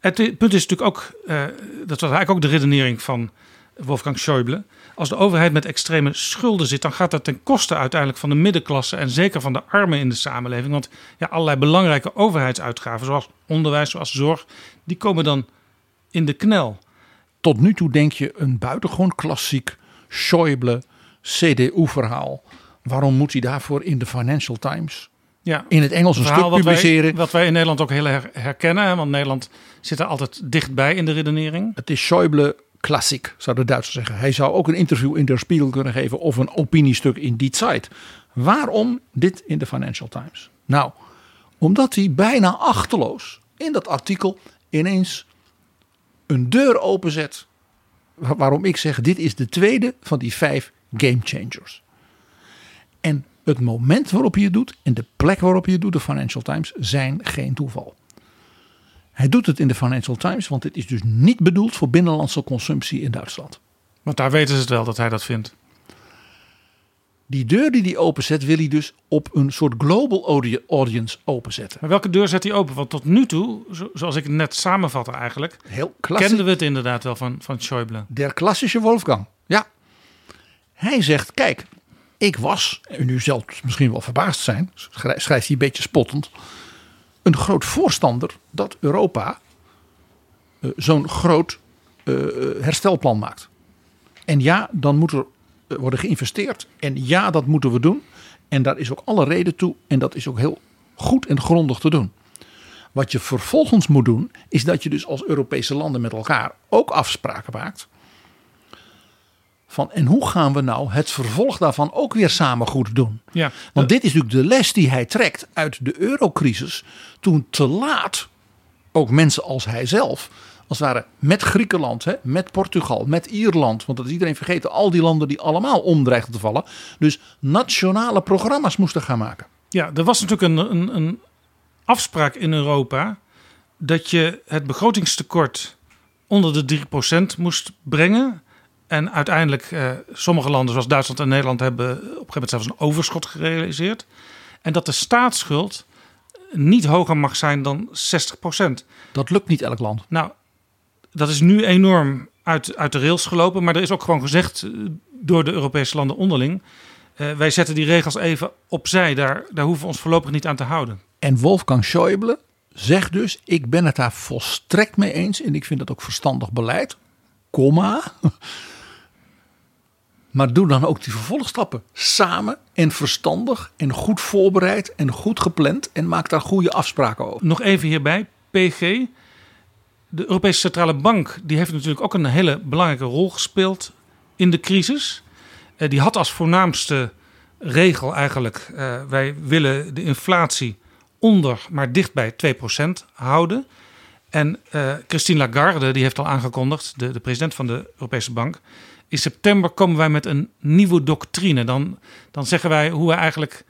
Het punt is natuurlijk ook, uh, dat was eigenlijk ook de redenering van Wolfgang Schäuble. Als de overheid met extreme schulden zit, dan gaat dat ten koste uiteindelijk van de middenklasse en zeker van de armen in de samenleving. Want ja, allerlei belangrijke overheidsuitgaven, zoals onderwijs, zoals zorg, die komen dan in de knel. Tot nu toe denk je een buitengewoon klassiek Schäuble CDU-verhaal. Waarom moet hij daarvoor in de Financial Times ja, in het Engels een stuk wat publiceren? Wij, wat wij in Nederland ook heel her herkennen, want Nederland zit er altijd dichtbij in de redenering. Het is Schäuble klassiek, zou de Duitsers zeggen. Hij zou ook een interview in Der Spiegel kunnen geven of een opiniestuk in Die Zeit. Waarom dit in de Financial Times? Nou, omdat hij bijna achterloos in dat artikel ineens een deur openzet. Waarom ik zeg, dit is de tweede van die vijf game changers. En het moment waarop je het doet en de plek waarop je het doet, de Financial Times, zijn geen toeval. Hij doet het in de Financial Times, want dit is dus niet bedoeld voor binnenlandse consumptie in Duitsland. Want daar weten ze het wel dat hij dat vindt. Die deur die hij openzet, wil hij dus op een soort global audience openzetten. Maar welke deur zet hij open? Want tot nu toe, zoals ik het net samenvatte eigenlijk, Heel kenden we het inderdaad wel van, van Schäuble. Der klassische Wolfgang. Ja. Hij zegt, kijk, ik was, en u zult misschien wel verbaasd zijn, schrijft hij een beetje spottend, een groot voorstander dat Europa uh, zo'n groot uh, herstelplan maakt. En ja, dan moet er worden geïnvesteerd. En ja, dat moeten we doen. En daar is ook alle reden toe. En dat is ook heel goed en grondig te doen. Wat je vervolgens moet doen, is dat je dus als Europese landen met elkaar ook afspraken maakt. Van en hoe gaan we nou het vervolg daarvan ook weer samen goed doen? Ja, Want dit is natuurlijk de les die hij trekt uit de eurocrisis. Toen te laat ook mensen als hij zelf, als het ware met Griekenland, hè, met Portugal, met Ierland. Want dat is iedereen vergeten, al die landen die allemaal omdreigden te vallen. Dus nationale programma's moesten gaan maken. Ja, er was natuurlijk een, een, een afspraak in Europa dat je het begrotingstekort onder de 3% moest brengen. En uiteindelijk, eh, sommige landen zoals Duitsland en Nederland hebben op een gegeven moment zelfs een overschot gerealiseerd. En dat de staatsschuld niet hoger mag zijn dan 60%. Dat lukt niet elk land. Nou, dat is nu enorm uit, uit de rails gelopen. Maar er is ook gewoon gezegd door de Europese landen onderling. Uh, wij zetten die regels even opzij. Daar, daar hoeven we ons voorlopig niet aan te houden. En Wolfgang Schäuble zegt dus: Ik ben het daar volstrekt mee eens. En ik vind dat ook verstandig beleid. Komma. Maar doe dan ook die vervolgstappen samen en verstandig en goed voorbereid en goed gepland. En maak daar goede afspraken over. Nog even hierbij: PG. De Europese Centrale Bank die heeft natuurlijk ook een hele belangrijke rol gespeeld in de crisis. Eh, die had als voornaamste regel eigenlijk: eh, wij willen de inflatie onder, maar dicht bij 2% houden. En uh, Christine Lagarde, die heeft al aangekondigd, de president van de Europese Bank. In september komen wij met een nieuwe doctrine. Dan, dan zeggen wij hoe wij eigenlijk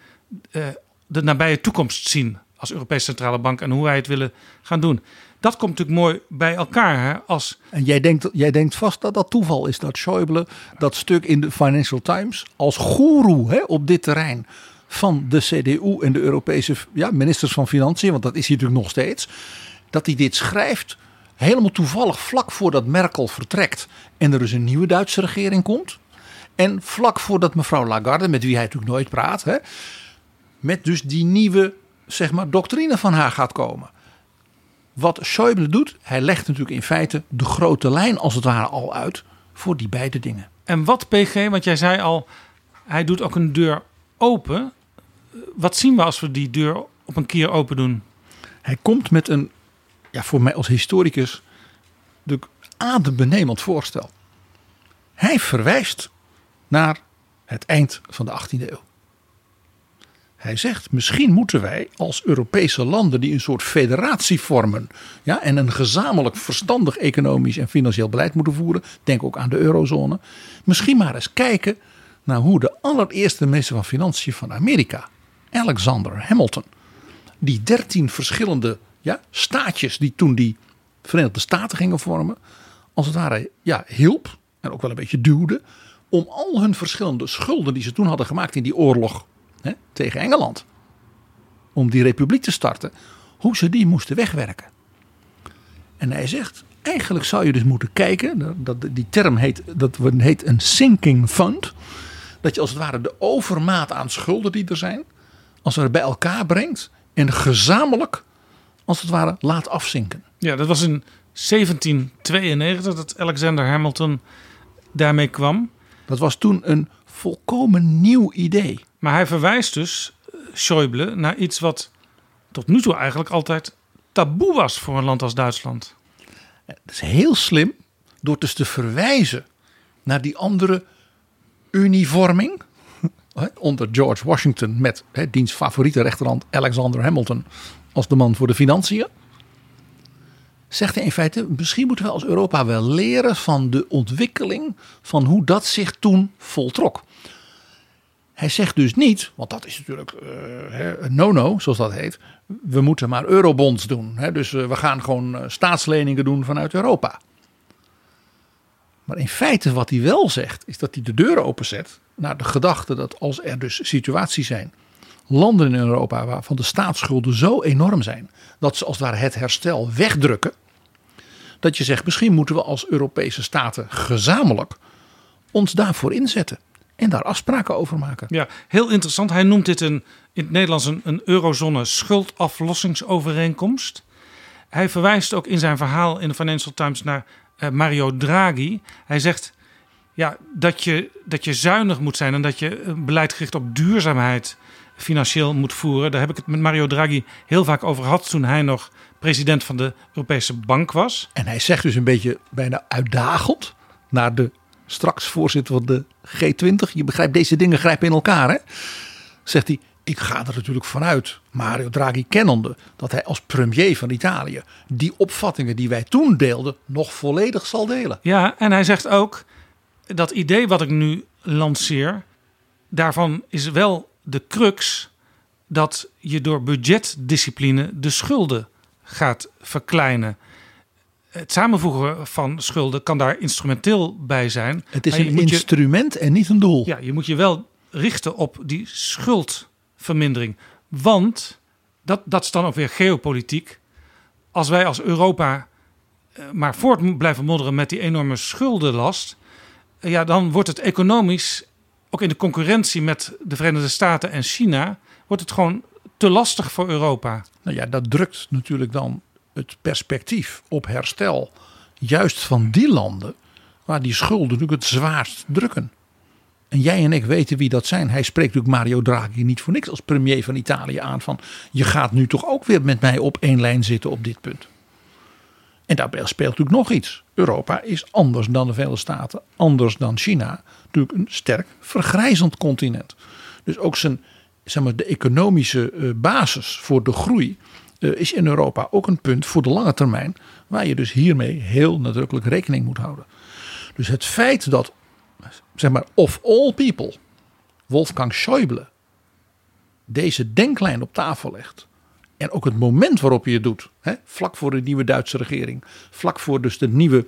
uh, de nabije toekomst zien als Europese Centrale Bank en hoe wij het willen gaan doen. Dat komt natuurlijk mooi bij elkaar. Hè, als... En jij denkt, jij denkt vast dat dat toeval is dat Schäuble dat stuk in de Financial Times als goeroe op dit terrein van de CDU en de Europese ja, ministers van Financiën, want dat is hij natuurlijk nog steeds, dat hij dit schrijft helemaal toevallig vlak voordat Merkel vertrekt en er dus een nieuwe Duitse regering komt. En vlak voordat mevrouw Lagarde, met wie hij natuurlijk nooit praat, hè, met dus die nieuwe zeg maar, doctrine van haar gaat komen. Wat Schäuble doet, hij legt natuurlijk in feite de grote lijn als het ware al uit voor die beide dingen. En wat PG, want jij zei al, hij doet ook een deur open. Wat zien we als we die deur op een keer open doen? Hij komt met een, ja, voor mij als historicus, de adembenemend voorstel. Hij verwijst naar het eind van de 18e eeuw. Hij zegt, misschien moeten wij als Europese landen die een soort federatie vormen ja, en een gezamenlijk verstandig economisch en financieel beleid moeten voeren, denk ook aan de eurozone, misschien maar eens kijken naar hoe de allereerste minister van Financiën van Amerika, Alexander Hamilton, die dertien verschillende ja, staatjes die toen die Verenigde Staten gingen vormen, als het ware ja, hielp en ook wel een beetje duwde om al hun verschillende schulden die ze toen hadden gemaakt in die oorlog hè, tegen Engeland. Om die republiek te starten. Hoe ze die moesten wegwerken. En hij zegt, eigenlijk zou je dus moeten kijken. Dat, die term heet, dat heet een sinking fund. Dat je als het ware de overmaat aan schulden die er zijn. Als het bij elkaar brengt. En gezamenlijk als het ware laat afzinken. Ja, dat was in 1792 dat Alexander Hamilton daarmee kwam. Dat was toen een volkomen nieuw idee. Maar hij verwijst dus, eh, Schäuble, naar iets wat tot nu toe eigenlijk altijd taboe was voor een land als Duitsland. Dat is heel slim door dus te verwijzen naar die andere univorming onder George Washington met diens favoriete rechterhand Alexander Hamilton als de man voor de financiën. Zegt hij in feite, misschien moeten we als Europa wel leren van de ontwikkeling van hoe dat zich toen voltrok. Hij zegt dus niet, want dat is natuurlijk uh, een no-no, zoals dat heet. We moeten maar eurobonds doen. Hè, dus uh, we gaan gewoon uh, staatsleningen doen vanuit Europa. Maar in feite wat hij wel zegt, is dat hij de deuren openzet naar de gedachte dat als er dus situaties zijn, landen in Europa waarvan de staatsschulden zo enorm zijn, dat ze als het ware het herstel wegdrukken. Dat je zegt, misschien moeten we als Europese staten gezamenlijk ons daarvoor inzetten en daar afspraken over maken. Ja, heel interessant. Hij noemt dit een, in het Nederlands een, eurozone schuldaflossingsovereenkomst. Hij verwijst ook in zijn verhaal in de Financial Times naar uh, Mario Draghi. Hij zegt ja, dat, je, dat je zuinig moet zijn en dat je een beleid gericht op duurzaamheid financieel moet voeren. Daar heb ik het met Mario Draghi heel vaak over gehad toen hij nog president van de Europese Bank was. En hij zegt dus een beetje bijna uitdagend naar de straks voorzitter van de G20. Je begrijpt, deze dingen grijpen in elkaar. Hè? Zegt hij, ik ga er natuurlijk vanuit, Mario Draghi kennende, dat hij als premier van Italië die opvattingen die wij toen deelden nog volledig zal delen. Ja, en hij zegt ook, dat idee wat ik nu lanceer, daarvan is wel de crux dat je door budgetdiscipline de schulden gaat verkleinen het samenvoegen van schulden kan daar instrumenteel bij zijn. Het is een instrument en niet een doel. Ja, je moet je wel richten op die schuldvermindering. Want dat, dat is dan ook weer geopolitiek. Als wij als Europa eh, maar voort blijven modderen met die enorme schuldenlast. Eh, ja, dan wordt het economisch, ook in de concurrentie met de Verenigde Staten en China, wordt het gewoon te lastig voor Europa. Nou ja, dat drukt natuurlijk dan het perspectief op herstel juist van die landen waar die schulden natuurlijk het zwaarst drukken. En jij en ik weten wie dat zijn. Hij spreekt natuurlijk Mario Draghi niet voor niks als premier van Italië aan van je gaat nu toch ook weer met mij op één lijn zitten op dit punt. En daarbij speelt natuurlijk nog iets. Europa is anders dan de Verenigde Staten, anders dan China. Natuurlijk een sterk vergrijzend continent. Dus ook zijn, zeg maar, de economische eh, basis voor de groei eh, is in Europa ook een punt voor de lange termijn. Waar je dus hiermee heel nadrukkelijk rekening moet houden. Dus het feit dat, zeg maar, of all people, Wolfgang Schäuble deze denklijn op tafel legt. En ook het moment waarop je het doet. Hè, vlak voor de nieuwe Duitse regering. Vlak voor dus de nieuwe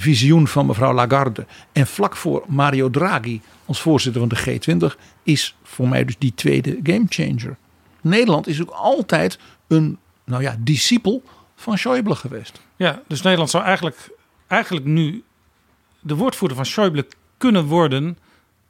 visioen van mevrouw Lagarde. En vlak voor Mario Draghi als voorzitter van de G20. Is voor mij dus die tweede gamechanger. Nederland is ook altijd een nou ja, discipel van Schäuble geweest. Ja, dus Nederland zou eigenlijk, eigenlijk nu de woordvoerder van Schäuble kunnen worden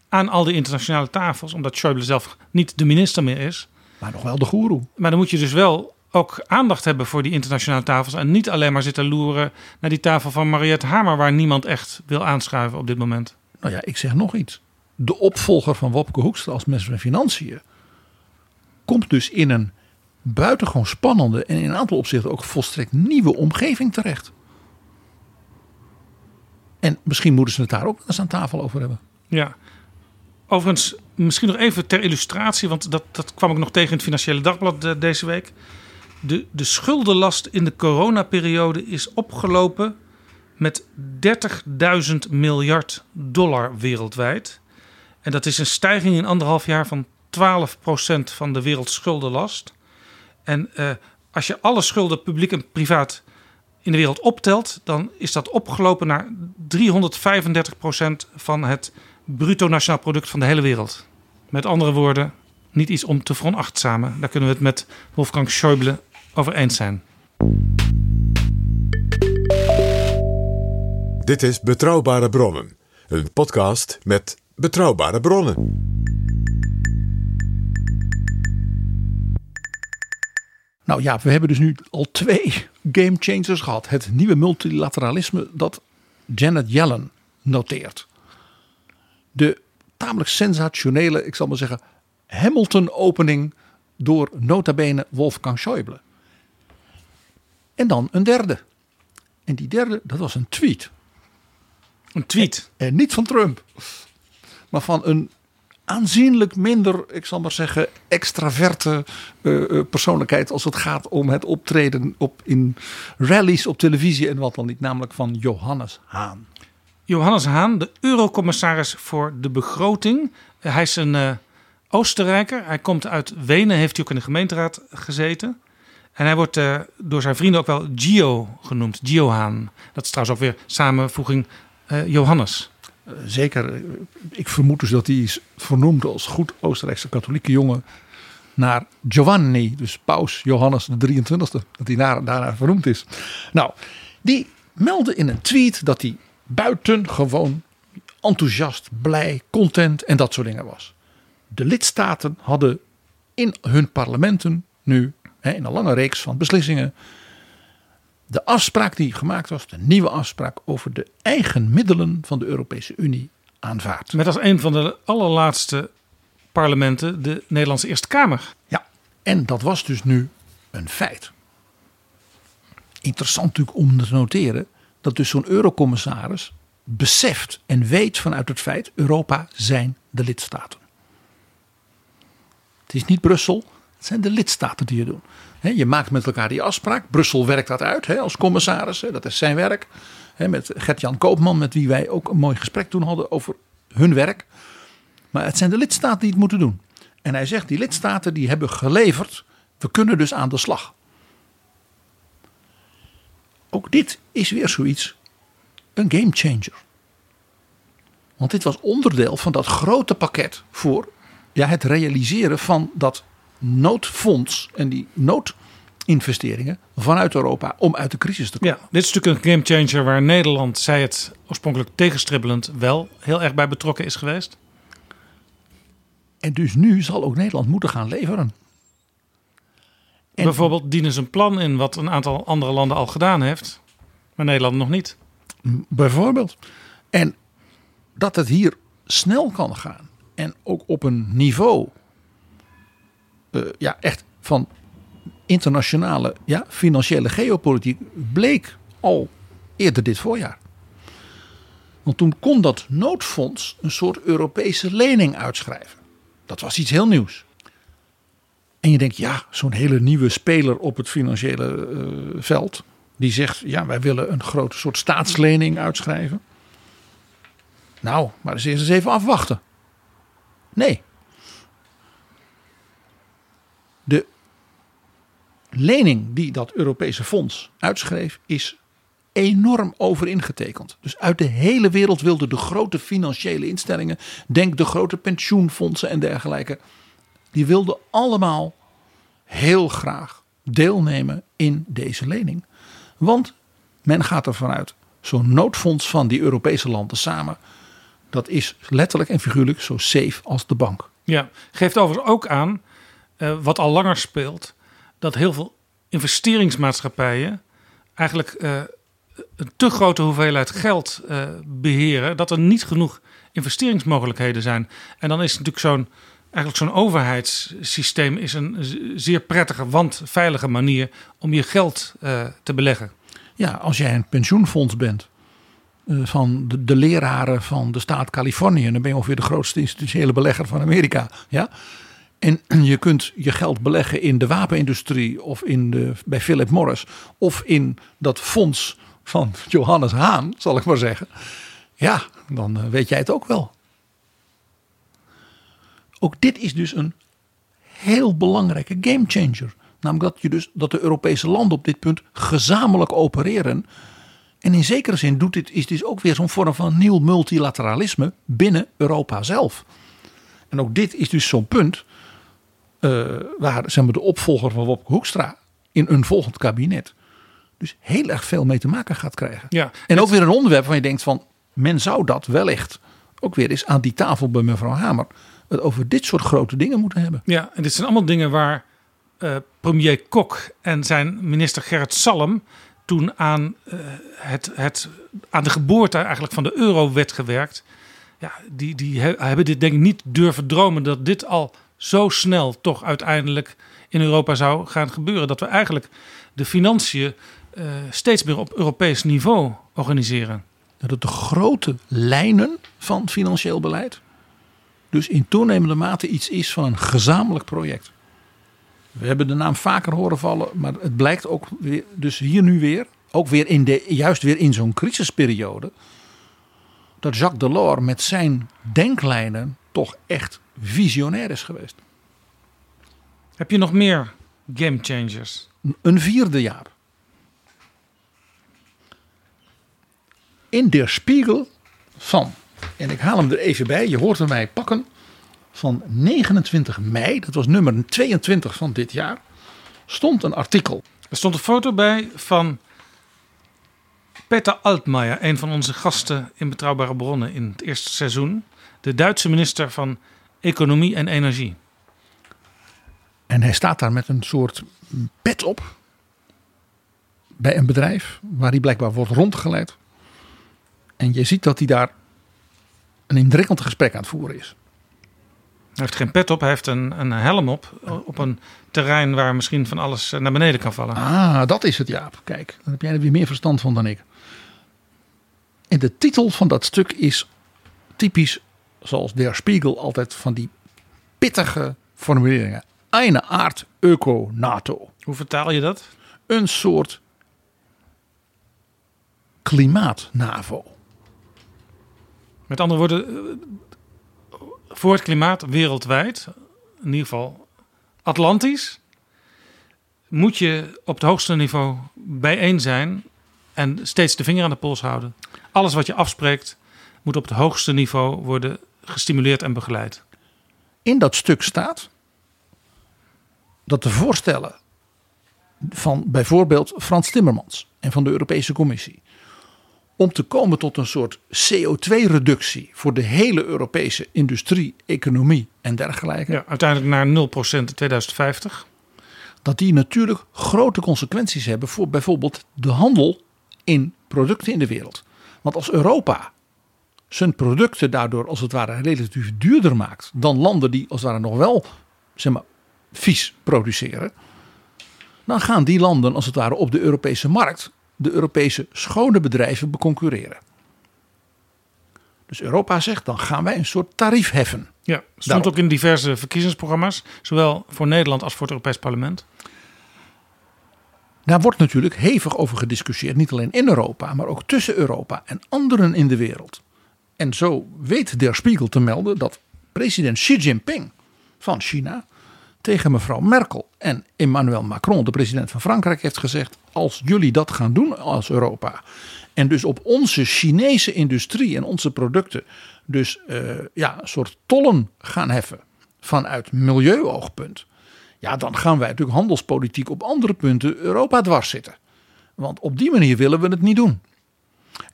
aan al die internationale tafels. Omdat Schäuble zelf niet de minister meer is. Maar nog wel de goeroe. Maar dan moet je dus wel ook aandacht hebben voor die internationale tafels. En niet alleen maar zitten loeren naar die tafel van Mariette Hamer... waar niemand echt wil aanschuiven op dit moment. Nou ja, ik zeg nog iets. De opvolger van Wopke Hoekstra als minister van Financiën... komt dus in een buitengewoon spannende... en in een aantal opzichten ook volstrekt nieuwe omgeving terecht. En misschien moeten ze het daar ook eens aan tafel over hebben. Ja, Overigens, misschien nog even ter illustratie, want dat, dat kwam ik nog tegen in het Financiële Dagblad de, deze week. De, de schuldenlast in de coronaperiode is opgelopen met 30.000 miljard dollar wereldwijd. En dat is een stijging in anderhalf jaar van 12% van de wereldschuldenlast. En uh, als je alle schulden, publiek en privaat, in de wereld optelt, dan is dat opgelopen naar 335% van het bruto nationaal product van de hele wereld. Met andere woorden, niet iets om te veronachtzamen. Daar kunnen we het met Wolfgang Schäuble over eens zijn. Dit is Betrouwbare Bronnen, een podcast met betrouwbare bronnen. Nou ja, we hebben dus nu al twee game changers gehad. Het nieuwe multilateralisme dat Janet Yellen noteert de tamelijk sensationele, ik zal maar zeggen, Hamilton-opening door nota bene Wolfgang Schäuble. En dan een derde. En die derde, dat was een tweet. Een tweet? En, niet van Trump, maar van een aanzienlijk minder, ik zal maar zeggen, extraverte uh, persoonlijkheid als het gaat om het optreden op, in rallies op televisie en wat dan niet, namelijk van Johannes Haan. Johannes Haan, de eurocommissaris voor de begroting. Hij is een uh, Oostenrijker. Hij komt uit Wenen, heeft hij ook in de gemeenteraad gezeten. En hij wordt uh, door zijn vrienden ook wel Gio genoemd, Gio Haan. Dat is trouwens ook weer samenvoeging uh, Johannes. Zeker, ik vermoed dus dat hij is vernoemd als goed Oostenrijkse katholieke jongen naar Giovanni, dus paus Johannes de 23e, dat hij daar, daarna vernoemd is. Nou, die meldde in een tweet dat hij buitengewoon enthousiast, blij, content en dat soort dingen was. De lidstaten hadden in hun parlementen nu, in een lange reeks van beslissingen, de afspraak die gemaakt was, de nieuwe afspraak over de eigen middelen van de Europese Unie aanvaard. Met als een van de allerlaatste parlementen de Nederlandse Eerste Kamer. Ja, en dat was dus nu een feit. Interessant natuurlijk om te noteren dat dus zo'n eurocommissaris beseft en weet vanuit het feit Europa zijn de lidstaten. Het is niet Brussel, het zijn de lidstaten die het doen. je maakt met elkaar die afspraak. Brussel werkt dat uit als commissaris, dat is zijn werk. met Gert-Jan Koopman, met wie wij ook een mooi gesprek toen hadden over hun werk. Maar het zijn de lidstaten die het moeten doen. En hij zegt, die lidstaten die hebben geleverd, we kunnen dus aan de slag. Ook dit is weer zoiets, een game changer. Want dit was onderdeel van dat grote pakket voor ja, het realiseren van dat noodfonds en die noodinvesteringen vanuit Europa om uit de crisis te komen. Ja, dit is natuurlijk een gamechanger waar Nederland, zij het oorspronkelijk tegenstribbelend, wel heel erg bij betrokken is geweest. En dus nu zal ook Nederland moeten gaan leveren. Bijvoorbeeld dienen ze een plan in wat een aantal andere landen al gedaan heeft, maar Nederland nog niet. Bijvoorbeeld. En dat het hier snel kan gaan en ook op een niveau, uh, ja, echt van internationale ja, financiële geopolitiek bleek al eerder dit voorjaar. Want toen kon dat noodfonds een soort Europese lening uitschrijven. Dat was iets heel nieuws. En je denkt, ja, zo'n hele nieuwe speler op het financiële uh, veld. Die zegt, ja, wij willen een grote soort staatslening uitschrijven. Nou, maar eens eerst eens even afwachten. Nee. De lening die dat Europese fonds uitschreef is enorm over ingetekend. Dus uit de hele wereld wilden de grote financiële instellingen, denk de grote pensioenfondsen en dergelijke, die wilden allemaal heel graag deelnemen in deze lening. Want men gaat ervan uit, zo'n noodfonds van die Europese landen samen, dat is letterlijk en figuurlijk zo safe als de bank. Ja, geeft overigens ook aan, uh, wat al langer speelt, dat heel veel investeringsmaatschappijen eigenlijk uh, een te grote hoeveelheid geld uh, beheren, dat er niet genoeg investeringsmogelijkheden zijn. En dan is natuurlijk zo'n eigenlijk zo'n overheidssysteem is een zeer prettige, want veilige manier om je geld te beleggen. Ja, als jij een pensioenfonds bent van de, de, leraren van de staat Californië, dan ben je ongeveer de grootste institutionele belegger van Amerika. Ja? En je kunt je geld beleggen in de wapenindustrie of in de, bij Philip Morris of in dat fonds van Johannes Haan, zal ik maar zeggen. Ja, dan eh, weet jij het ook wel. Ook dit is dus een heel belangrijke gamechanger. Namelijk dat, je dus, dat de Europese landen op dit punt gezamenlijk opereren. En in zekere zin doet dit, is dit ook weer zo'n vorm van nieuw multilateralisme binnen Europa zelf. En ook dit is dus zo'n punt uh, waar zeg maar, de opvolger van Wopke Hoekstra in een volgend kabinet dus heel erg veel mee te maken gaat krijgen. Ja, en ook weer een onderwerp waar je denkt van men zou dat wellicht ook weer eens aan die tafel bij mevrouw Hamer het over dit soort grote dingen moeten hebben. Ja, en dit zijn allemaal dingen waar uh, premier Kok en zijn minister Gerrit Salm toen aan, uh, het, het, aan de geboorte eigenlijk van de eurowet gewerkt. Ja, die, die hebben dit denk ik niet durven dromen dat dit al zo snel toch uiteindelijk in Europa zou gaan gebeuren. Dat we eigenlijk de financiën uh, steeds meer op Europees niveau organiseren. Dat de grote lijnen van financieel beleid dus in toenemende mate iets is van een gezamenlijk project. We hebben de naam vaker horen vallen, maar het blijkt ook weer, dus hier nu weer, ook weer in de, juist weer in zo'n crisisperiode, dat Jacques Delors met zijn denklijnen toch echt visionair is geweest. Heb je nog meer game changers? Een vierde jaar. In Der Spiegel van en ik haal hem er even bij. Je hoort hem mij pakken. Van 29 mei, dat was nummer 22 van dit jaar, stond een artikel. Er stond een foto bij van Peter Altmaier, een van onze gasten in Betrouwbare Bronnen in het eerste seizoen. De Duitse minister van Economie en Energie. En hij staat daar met een soort pet op. Bij een bedrijf waar hij blijkbaar wordt rondgeleid. En je ziet dat hij daar een indrukkend gesprek aan het voeren is. Hij heeft geen pet op, hij heeft een, een helm op. Op een terrein waar misschien van alles naar beneden kan vallen. Ah, dat is het Jaap. Kijk, dan heb jij er weer meer verstand van dan ik. En de titel van dat stuk is typisch, zoals Der Spiegel altijd van die pittige formuleringen. Eine Art Öko-NATO. Hoe vertaal je dat? Een soort klimaat-NAVO. Met andere woorden, eh, voor het klimaat wereldwijd, in ieder geval Atlantisch, moet je op het hoogste niveau bijeen zijn en steeds de vinger aan de pols houden. Alles wat je afspreekt moet op het hoogste niveau worden gestimuleerd en begeleid. In dat stuk staat dat de voorstellen van bijvoorbeeld Frans Timmermans en van de Europese Commissie om te komen tot een soort CO2-reductie voor de hele Europese industrie, economie en dergelijke. Ja, uiteindelijk naar 0% in 2050. Dat die natuurlijk grote consequenties hebben voor bijvoorbeeld de handel in producten in de wereld. Want als Europa zijn producten daardoor als het ware relatief duurder maakt dan landen die als het ware nog wel zeg maar, vies produceren. Dan gaan die landen als het ware op de Europese markt de Europese schone bedrijven beconcurreren. Dus Europa zegt dan gaan wij een soort tarief heffen. Ja, stond Daarop. ook in diverse verkiezingsprogramma's, zowel voor Nederland als voor het Europees Parlement. Daar wordt natuurlijk hevig over gediscussieerd, niet alleen in Europa, maar ook tussen Europa en anderen in de wereld. En zo weet Der Spiegel te melden dat president Xi Jinping van China tegen mevrouw Merkel en Emmanuel Macron, de president van Frankrijk, heeft gezegd: als jullie dat gaan doen als Europa en dus op onze Chinese industrie en onze producten dus eh, ja, een soort tollen gaan heffen vanuit milieuoogpunt, ja, dan gaan wij natuurlijk handelspolitiek op andere punten Europa dwars zitten. Want op die manier willen we het niet doen.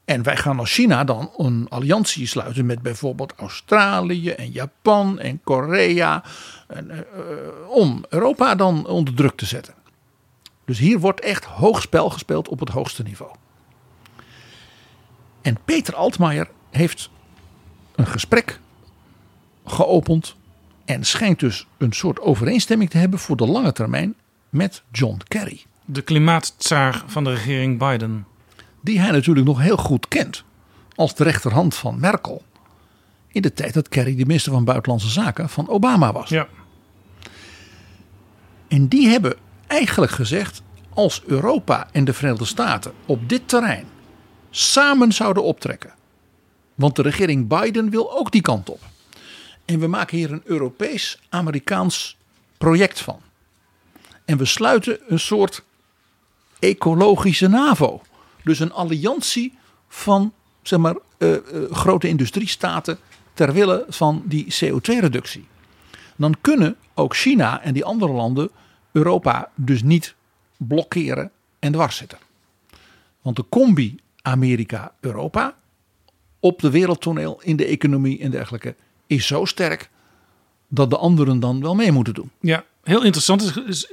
En wij gaan als China dan een alliantie sluiten met bijvoorbeeld Australië en Japan en Korea. En, eh, eh, om Europa dan onder druk te zetten. Dus hier wordt echt hoog spel gespeeld op het hoogste niveau. En Peter Altmaier heeft een gesprek geopend. En schijnt dus een soort overeenstemming te hebben voor de lange termijn met John Kerry. De klimaattsaar van de regering Biden. Die hij natuurlijk nog heel goed kent als de rechterhand van Merkel. In de tijd dat Kerry de minister van Buitenlandse Zaken van Obama was. Ja. En die hebben eigenlijk gezegd: als Europa en de Verenigde Staten op dit terrein samen zouden optrekken. Want de regering Biden wil ook die kant op. En we maken hier een Europees-Amerikaans project van. En we sluiten een soort ecologische NAVO. Dus een alliantie van zeg maar, eh, eh, grote industriestaten ter wille van die CO2-reductie. Dan kunnen ook China en die andere landen Europa dus niet blokkeren en dwars zitten. Want de combi Amerika-Europa op de wereldtoneel, in de economie en dergelijke, is zo sterk dat de anderen dan wel mee moeten doen. Ja, heel interessant. Is-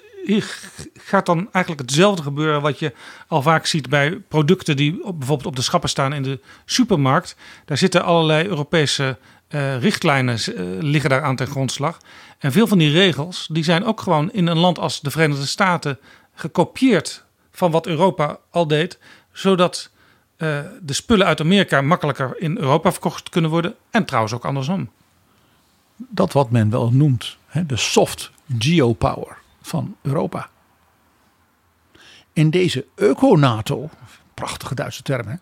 Gaat dan eigenlijk hetzelfde gebeuren wat je al vaak ziet bij producten die bijvoorbeeld op de schappen staan in de supermarkt. Daar zitten allerlei Europese eh, richtlijnen eh, liggen daar aan ten grondslag. En veel van die regels die zijn ook gewoon in een land als de Verenigde Staten gekopieerd van wat Europa al deed, zodat eh, de spullen uit Amerika makkelijker in Europa verkocht kunnen worden en trouwens ook andersom. Dat wat men wel noemt hè, de soft geopower van Europa. En deze eco-NATO, prachtige Duitse term, hè,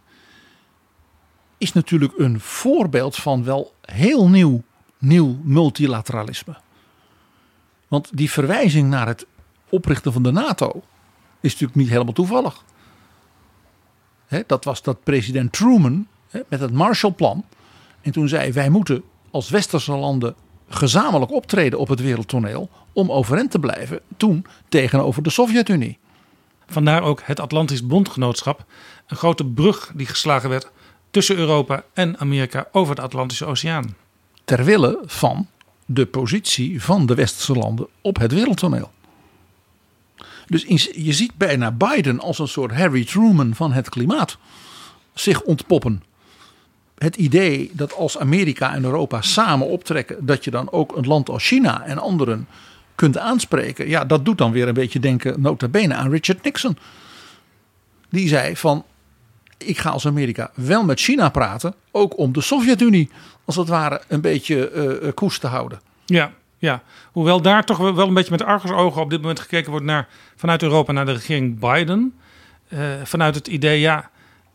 is natuurlijk een voorbeeld van wel heel nieuw, nieuw multilateralisme. Want die verwijzing naar het oprichten van de NATO is natuurlijk niet helemaal toevallig. Dat was dat president Truman met het Marshallplan. En toen zei wij moeten als westerse landen gezamenlijk optreden op het wereldtoneel om overeind te blijven. Toen tegenover de Sovjet-Unie. Vandaar ook het Atlantisch Bondgenootschap, een grote brug die geslagen werd tussen Europa en Amerika over de Atlantische Oceaan. Ter wille van de positie van de westerse landen op het wereldtoneel. Dus je ziet bijna Biden als een soort Harry Truman van het klimaat zich ontpoppen. Het idee dat als Amerika en Europa samen optrekken, dat je dan ook een land als China en anderen kunt aanspreken. Ja, dat doet dan weer een beetje denken, nota bene, aan Richard Nixon. Die zei van, ik ga als Amerika wel met China praten, ook om de Sovjet-Unie als het ware een beetje eh, eh, koers te houden. Ja, ja, hoewel daar toch wel een beetje met argusogen op dit moment gekeken wordt naar, vanuit Europa naar de regering Biden. Eh, vanuit het idee, ja,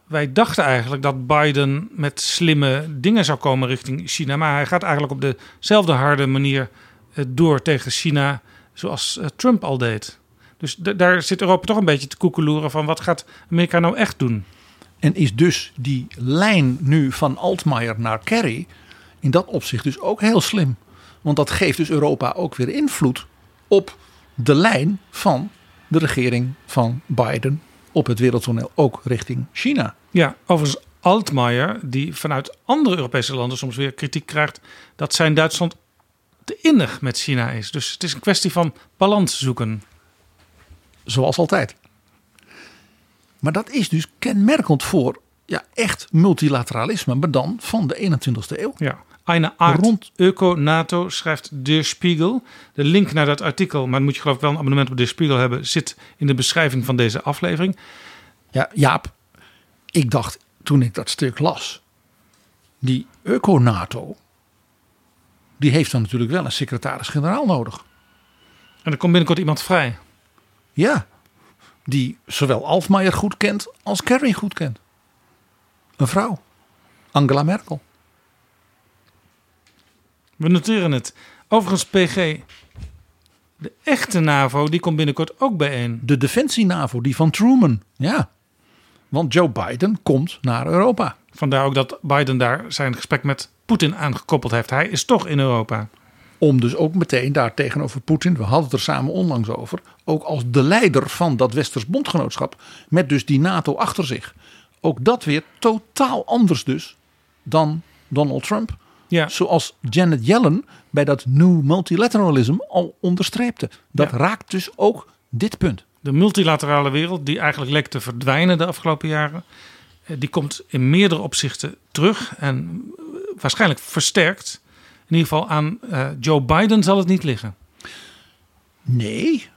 wij dachten eigenlijk dat Biden met slimme dingen zou komen richting China. Maar hij gaat eigenlijk op dezelfde harde manier eh, door tegen China zoals eh, Trump al deed. Dus daar zit Europa toch een beetje te koekeloeren van wat gaat Amerika nou echt doen? En is dus die lijn nu van Altmaier naar Kerry in dat opzicht dus ook heel slim. Want dat geeft dus Europa ook weer invloed op de lijn van de regering van Biden op het wereldtoneel, ook richting China. Ja, overigens Altmaier, die vanuit andere Europese landen soms weer kritiek krijgt dat zijn Duitsland te innig met China is. Dus het is een kwestie van balans zoeken. Zoals altijd. Maar dat is dus kenmerkend voor ja, echt multilateralisme, maar dan van de 21ste eeuw. Ja. Eine Art Rond- Öko-NATO schrijft Der Spiegel. De link naar dat artikel, maar dan moet je geloof ik wel een abonnement op Der Spiegel hebben, zit in de beschrijving van deze aflevering. Ja, Jaap, ik dacht toen ik dat stuk las, die Eco-NATO, die heeft dan natuurlijk wel een secretaris-generaal nodig. En er komt binnenkort iemand vrij. Ja, die zowel Alfmaier goed kent als Kerry goed kent. Een vrouw, Angela Merkel. We noteren het. Overigens, PG, de echte NAVO, die komt binnenkort ook bijeen. De defensie-NAVO, die van Truman. Ja, want Joe Biden komt naar Europa. Vandaar ook dat Biden daar zijn gesprek met Poetin aangekoppeld heeft. Hij is toch in Europa. Om dus ook meteen daar tegenover Poetin, we hadden het er samen onlangs over, ook als de leider van dat Westers bondgenootschap, met dus die NATO achter zich. Ook dat weer totaal anders dus dan Donald Trump. Ja. Zoals Janet Yellen bij dat New Multilateralism al onderstreepte. Dat Ja. raakt dus ook dit punt. De multilaterale wereld, die eigenlijk leek te verdwijnen de afgelopen jaren, eh, die komt in meerdere opzichten terug en eh, waarschijnlijk versterkt. In ieder geval aan eh, Joe Biden zal het niet liggen. Nee.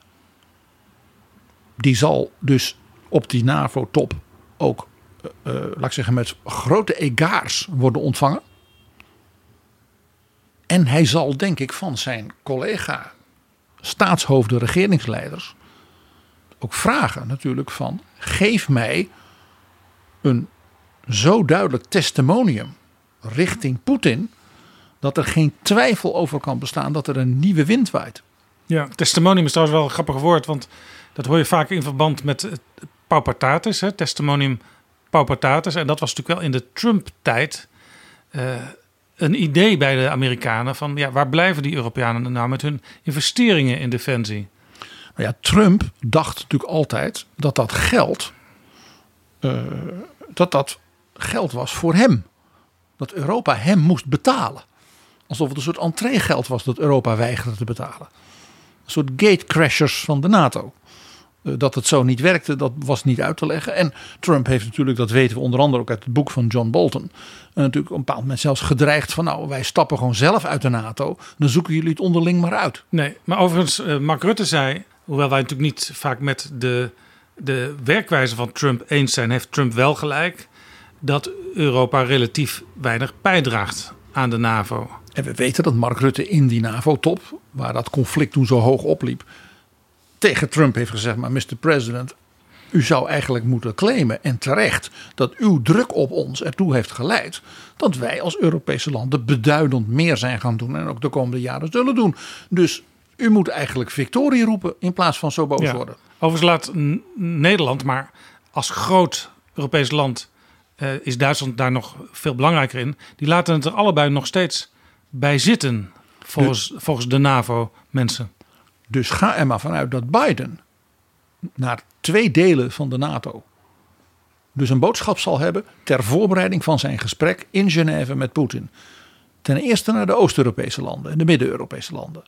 Die zal dus op die NAVO-top ook, laat ik zeggen, met grote egaars worden ontvangen. En hij zal, denk ik, van zijn collega staatshoofden, regeringsleiders ook vragen natuurlijk van geef mij een zo duidelijk testimonium richting Poetin dat er geen twijfel over kan bestaan dat er een nieuwe wind waait. Ja, testimonium is trouwens wel een grappig woord, want dat hoor je vaak in verband met het paupatatis, hè, testimonium paupatatis. En dat was natuurlijk wel in de Trump-tijd eh, een idee bij de Amerikanen van ja, waar blijven die Europeanen nou met hun investeringen in defensie? Nou ja, Trump dacht natuurlijk altijd dat dat geld, eh, dat dat geld was voor hem. Dat Europa hem moest betalen. Alsof het een soort entreegeld was dat Europa weigerde te betalen. Een soort gatecrashers van de NATO. Eh, dat het zo niet werkte, dat was niet uit te leggen. En Trump heeft natuurlijk, dat weten we onder andere ook uit het boek van John Bolton. eh, natuurlijk op een bepaald moment zelfs gedreigd van nou wij stappen gewoon zelf uit de NATO. Dan zoeken jullie het onderling maar uit. Nee, maar overigens, eh, Mark Rutte zei, hoewel wij natuurlijk niet vaak met de, de werkwijze van Trump eens zijn, heeft Trump wel gelijk dat Europa relatief weinig bijdraagt aan de NAVO. En we weten dat Mark Rutte in die NAVO-top, waar dat conflict toen zo hoog opliep, tegen Trump heeft gezegd: Maar Mr. President, u zou eigenlijk moeten claimen en terecht dat uw druk op ons ertoe heeft geleid dat wij als Europese landen beduidend meer zijn gaan doen en ook de komende jaren zullen doen. Dus u moet eigenlijk victorie roepen in plaats van zo boos Ja. worden. Overigens laat Nederland, maar als groot Europees land eh, is Duitsland daar nog veel belangrijker in. Die laten het er allebei nog steeds bij zitten, volgens, volgens de NAVO-mensen. Dus ga er maar vanuit dat Biden naar twee delen van de NATO dus een boodschap zal hebben ter voorbereiding van zijn gesprek in Genève met Poetin. Ten eerste naar de Oost-Europese landen en de Midden-Europese landen.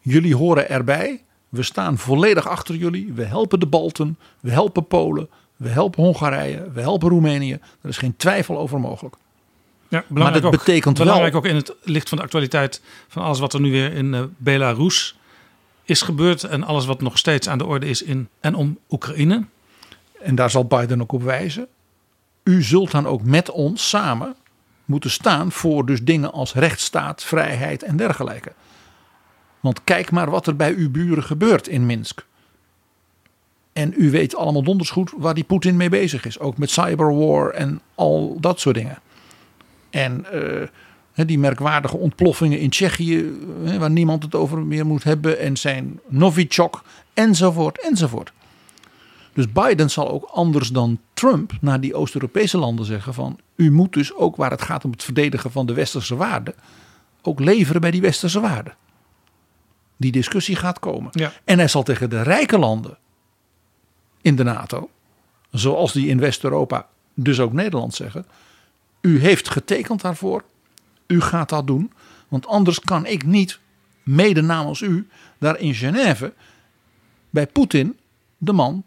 Jullie horen erbij. We staan volledig achter jullie. We helpen de Balten. We helpen Polen. We helpen Hongarije. We helpen Roemenië. Er is geen twijfel over mogelijk. Ja, belangrijk dat ook, betekent wel- belangrijk ook in het licht van de actualiteit van alles wat er nu weer in eh, Belarus is gebeurd en alles wat nog steeds aan de orde is in en om Oekraïne. En daar zal Biden ook op wijzen. U zult dan ook met ons samen moeten staan voor dus dingen als rechtsstaat, vrijheid en dergelijke. Want kijk maar wat er bij uw buren gebeurt in Minsk. En u weet allemaal donders goed waar die Poetin mee bezig is. Ook met cyberwar en al dat soort dingen. En hè, die merkwaardige ontploffingen in Tsjechië, waar niemand het over meer moet hebben. En zijn Novichok, enzovoort, enzovoort. Dus Biden zal ook anders dan Trump naar die Oost-Europese landen zeggen van... u moet dus ook waar het gaat om het verdedigen van de westerse waarden... ook leveren bij die westerse waarden. Die discussie gaat komen. Ja. En hij zal tegen de rijke landen in de NATO... zoals die in West-Europa, dus ook Nederland zeggen... u heeft getekend daarvoor, u gaat dat doen... want anders kan ik niet, mede namens u, daar in Genève... bij Poetin, de man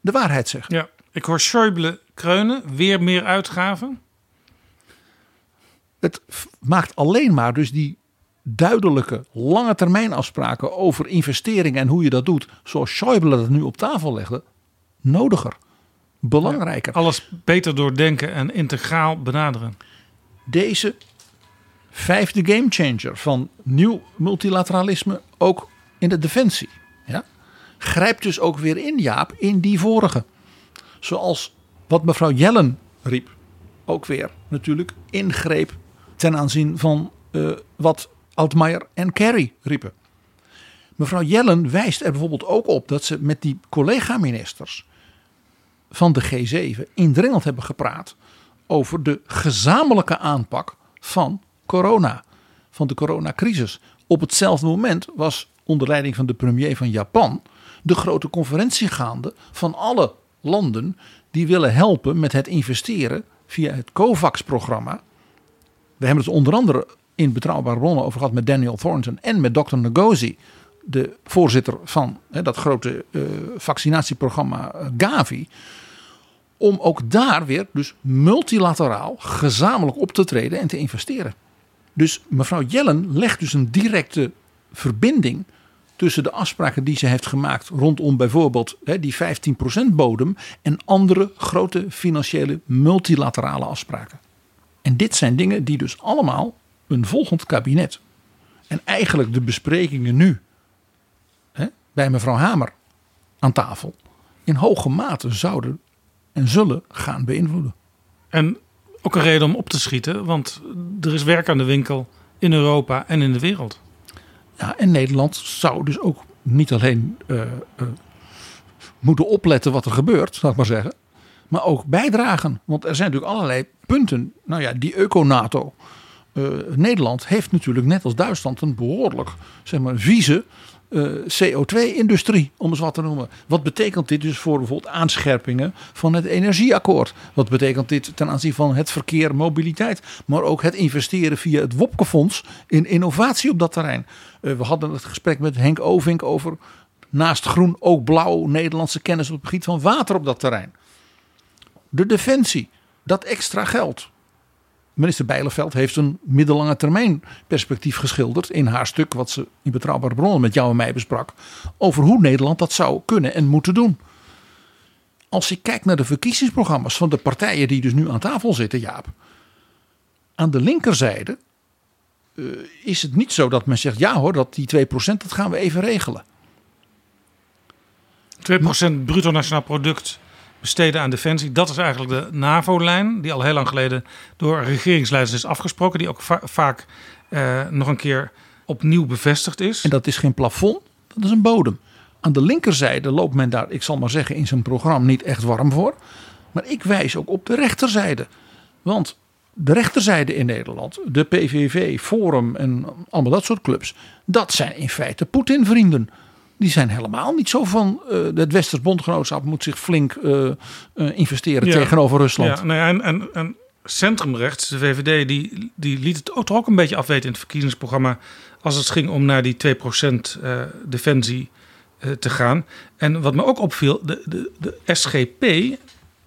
de waarheid zeggen. Ja, ik hoor Schäuble kreunen, weer meer uitgaven. Het maakt alleen maar dus die duidelijke lange termijn afspraken over investeringen en hoe je dat doet, zoals Schäuble dat nu op tafel legde, nodiger. belangrijker. alles beter doordenken en integraal benaderen. Deze vijfde gamechanger van nieuw multilateralisme ook in de defensie. Ja, grijpt dus ook weer in, Jaap, in die vorige. Zoals wat mevrouw Jellen riep, ook weer natuurlijk ingreep ten aanzien van uh, wat Altmaier en Kerry riepen. Mevrouw Jellen wijst er bijvoorbeeld ook op dat ze met die collega-ministers van de G7 indringend hebben gepraat over de gezamenlijke aanpak van corona, van de coronacrisis. Op hetzelfde moment was onder leiding van de premier van Japan de grote conferentie gaande van alle landen die willen helpen met het investeren via het COVAX-programma. We hebben het onder andere in betrouwbare bronnen over gehad met Daniel Thornton en met Dr. Ngozi, de voorzitter van dat grote uh, vaccinatieprogramma uh, Gavi. Om ook daar weer dus multilateraal gezamenlijk op te treden en te investeren. Dus mevrouw Jellen legt dus een directe verbinding tussen de afspraken die ze heeft gemaakt rondom bijvoorbeeld hè, die 15% bodem en andere grote financiële multilaterale afspraken. En dit zijn dingen die dus allemaal een volgend kabinet en eigenlijk de besprekingen nu hè, bij mevrouw Hamer aan tafel in hoge mate zouden en zullen gaan beïnvloeden. En ook een reden om op te schieten, want er is werk aan de winkel in Europa en in de wereld. Ja, en Nederland zou dus ook niet alleen uh, uh, moeten opletten wat er gebeurt, zal ik maar zeggen. Maar ook bijdragen. Want er zijn natuurlijk allerlei punten. Nou ja, die eco-NATO. Uh, Nederland heeft natuurlijk net als Duitsland een behoorlijk zeg maar, vieze uh, CO2-industrie, om eens wat te noemen. Wat betekent dit dus voor bijvoorbeeld aanscherpingen van het energieakkoord? Wat betekent dit ten aanzien van het verkeer, mobiliteit, maar ook het investeren via het Wopkefonds in innovatie op dat terrein? Uh, we hadden het gesprek met Henk Ovink over naast groen ook blauw Nederlandse kennis op het gebied van water op dat terrein. De defensie, dat extra geld. Minister Bijleveld heeft een middellange termijn perspectief geschilderd in haar stuk wat ze in betrouwbare bronnen met jou en mij besprak over hoe Nederland dat zou kunnen en moeten doen. Als je kijkt naar de verkiezingsprogramma's van de partijen die dus nu aan tafel zitten, Jaap. Aan de linkerzijde uh, is het niet zo dat men zegt ja hoor, dat die 2% dat gaan we even regelen. 2% bruto nationaal product besteden aan defensie. Dat is eigenlijk de NAVO-lijn, die al heel lang geleden door regeringsleiders is afgesproken, die ook va vaak uh, nog een keer opnieuw bevestigd is. En dat is geen plafond, dat is een bodem. Aan de linkerzijde loopt men daar, ik zal maar zeggen, in zijn programma niet echt warm voor. Maar ik wijs ook op de rechterzijde. Want de rechterzijde in Nederland, de PVV, Forum en allemaal dat soort clubs, dat zijn in feite Poetin-vrienden die zijn helemaal niet zo van uh, het Westers bondgenootschap moet zich flink uh, uh, investeren ja. tegenover Rusland. Ja, nou ja, en, en, en centrumrechts, de VVD, die, die liet het ook toch ook een beetje afweten in het verkiezingsprogramma als het ging om naar die 2% defensie te gaan. En wat me ook opviel, de, de, de SGP,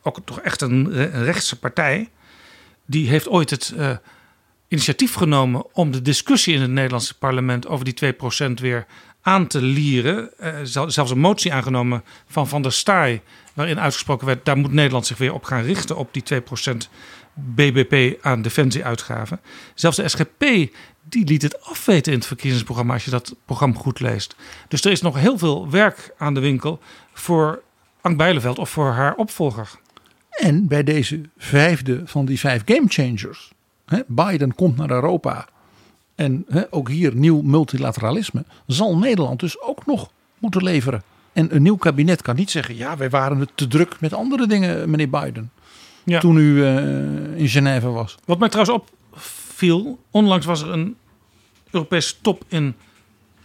ook toch echt een, een rechtse partij, die heeft ooit het initiatief genomen om de discussie in het Nederlandse parlement over die 2% weer aan te lieren. Uh, zelfs een motie aangenomen van Van der Staaij, waarin uitgesproken werd: daar moet Nederland zich weer op gaan richten op die 2% BBP aan defensieuitgaven. Zelfs de SGP die liet het afweten in het verkiezingsprogramma als je dat programma goed leest. Dus er is nog heel veel werk aan de winkel voor Ank Bijleveld of voor haar opvolger. En bij deze vijfde van die vijf game changers. Biden komt naar Europa en ook hier nieuw multilateralisme, zal Nederland dus ook nog moeten leveren. En een nieuw kabinet kan niet zeggen, ja, wij waren het te druk met andere dingen, meneer Biden. Ja. Toen u uh, in Genève was. Wat mij trouwens opviel, onlangs was er een Europese top in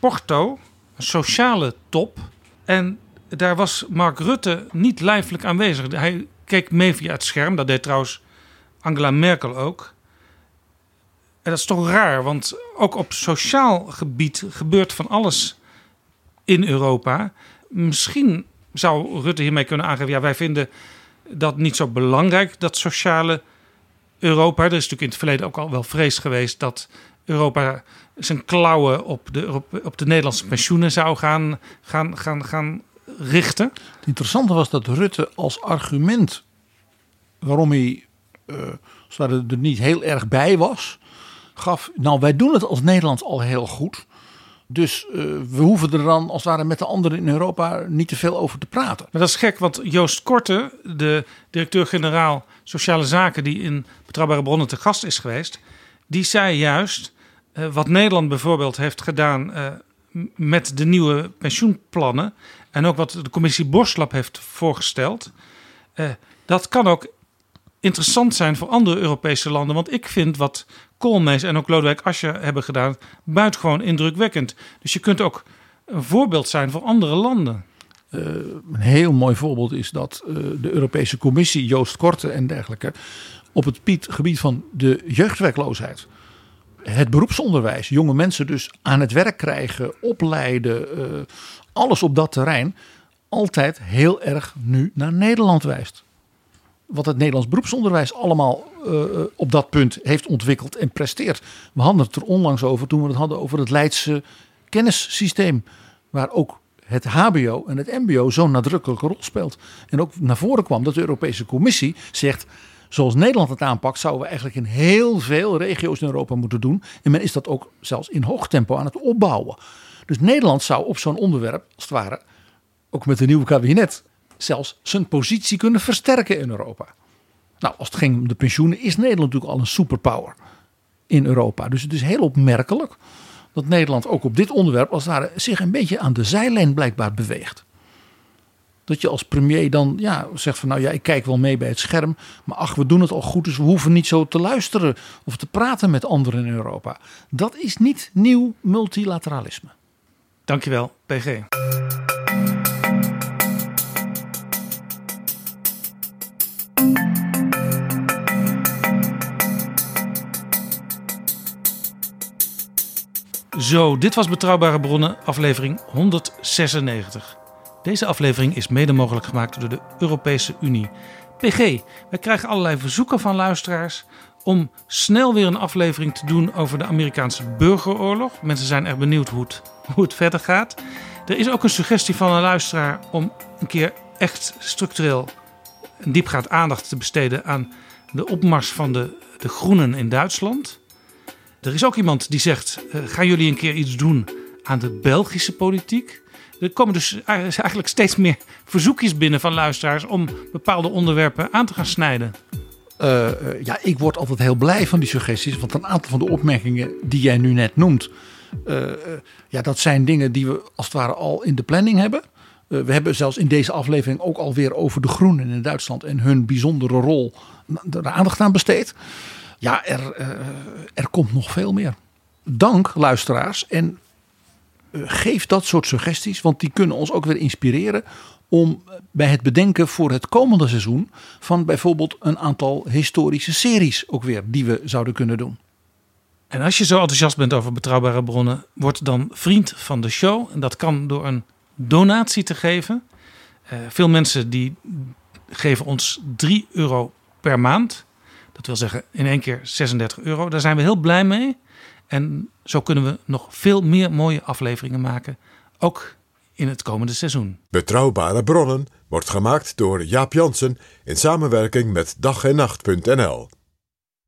Porto, een sociale top. En daar was Mark Rutte niet lijfelijk aanwezig. Hij keek mee via het scherm, dat deed trouwens Angela Merkel ook. Dat is toch raar, want ook op sociaal gebied gebeurt van alles in Europa. Misschien zou Rutte hiermee kunnen aangeven: ja, wij vinden dat niet zo belangrijk, dat sociale Europa. Er is natuurlijk in het verleden ook al wel vrees geweest dat Europa zijn klauwen op de, op, de Nederlandse pensioenen zou gaan, gaan, gaan, gaan richtte. Het interessante was dat Rutte als argument waarom hij uh, er niet heel erg bij was, gaf, nou wij doen het als Nederland al heel goed. Dus uh, we hoeven er dan als het ware met de anderen in Europa niet te veel over te praten. Maar dat is gek, want Joost Korte, de directeur-generaal Sociale Zaken, die in Betrouwbare Bronnen te gast is geweest, die zei juist uh, wat Nederland bijvoorbeeld heeft gedaan uh, met de nieuwe pensioenplannen en ook wat de commissie Borslap heeft voorgesteld. dat kan ook interessant zijn voor andere Europese landen. Want ik vind wat Koolmees en ook Lodewijk Asscher hebben gedaan buitengewoon indrukwekkend. Dus je kunt ook een voorbeeld zijn voor andere landen. Uh, een heel mooi voorbeeld is dat uh, de Europese Commissie, Joost Korte en dergelijke, op het gebied van de jeugdwerkloosheid, het beroepsonderwijs, jonge mensen dus aan het werk krijgen, opleiden, uh, alles op dat terrein, altijd heel erg nu naar Nederland wijst wat het Nederlands beroepsonderwijs allemaal uh, op dat punt heeft ontwikkeld en presteert. We hadden het er onlangs over toen we het hadden over het Leidse kennissysteem. Waar ook het HBO en het MBO zo'n nadrukkelijke rol speelt. En ook naar voren kwam dat de Europese Commissie zegt. Zoals Nederland het aanpakt, zouden we eigenlijk in heel veel regio's in Europa moeten doen. En men is dat ook zelfs in hoog tempo aan het opbouwen. Dus Nederland zou op zo'n onderwerp, als het ware, ook met een nieuw kabinet, zelfs zijn positie kunnen versterken in Europa. Nou, als het ging om de pensioenen, is Nederland natuurlijk al een superpower in Europa. Dus het is heel opmerkelijk dat Nederland ook op dit onderwerp als het zich een beetje aan de zijlijn blijkbaar beweegt. Dat je als premier dan ja, zegt van nou ja, ik kijk wel mee bij het scherm. Maar ach, we doen het al goed, dus we hoeven niet zo te luisteren of te praten met anderen in Europa. Dat is niet nieuw multilateralisme. Dankjewel, PG. Zo, dit was Betrouwbare Bronnen, aflevering 196. Deze aflevering is mede mogelijk gemaakt door de Europese Unie. PG, wij krijgen allerlei verzoeken van luisteraars om snel weer een aflevering te doen over de Amerikaanse burgeroorlog. Mensen zijn erg benieuwd hoe het, hoe het verder gaat. Er is ook een suggestie van een luisteraar om een keer echt structureel een diepgaand aandacht te besteden aan de opmars van de, de groenen in Duitsland. Er is ook iemand die zegt: uh, gaan jullie een keer iets doen aan de Belgische politiek? Er komen dus eigenlijk steeds meer verzoekjes binnen van luisteraars om bepaalde onderwerpen aan te gaan snijden. Uh, ja, ik word altijd heel blij van die suggesties. Want een aantal van de opmerkingen die jij nu net noemt. Ja, dat zijn dingen die we als het ware al in de planning hebben. we hebben zelfs in deze aflevering ook alweer over de groenen in Duitsland en hun bijzondere rol er aandacht aan besteed. Ja, er, uh, er komt nog veel meer. Dank luisteraars en uh, geef dat soort suggesties, want die kunnen ons ook weer inspireren om bij het bedenken voor het komende seizoen van bijvoorbeeld een aantal historische series ook weer die we zouden kunnen doen. En als je zo enthousiast bent over betrouwbare bronnen, word dan vriend van de show. En dat kan door een donatie te geven. Veel mensen die geven ons 3 euro per maand. Dat wil zeggen in één keer 36 euro. Daar zijn we heel blij mee. En zo kunnen we nog veel meer mooie afleveringen maken. Ook in het komende seizoen. Betrouwbare bronnen wordt gemaakt door Jaap Jansen in samenwerking met dag en nacht.nl.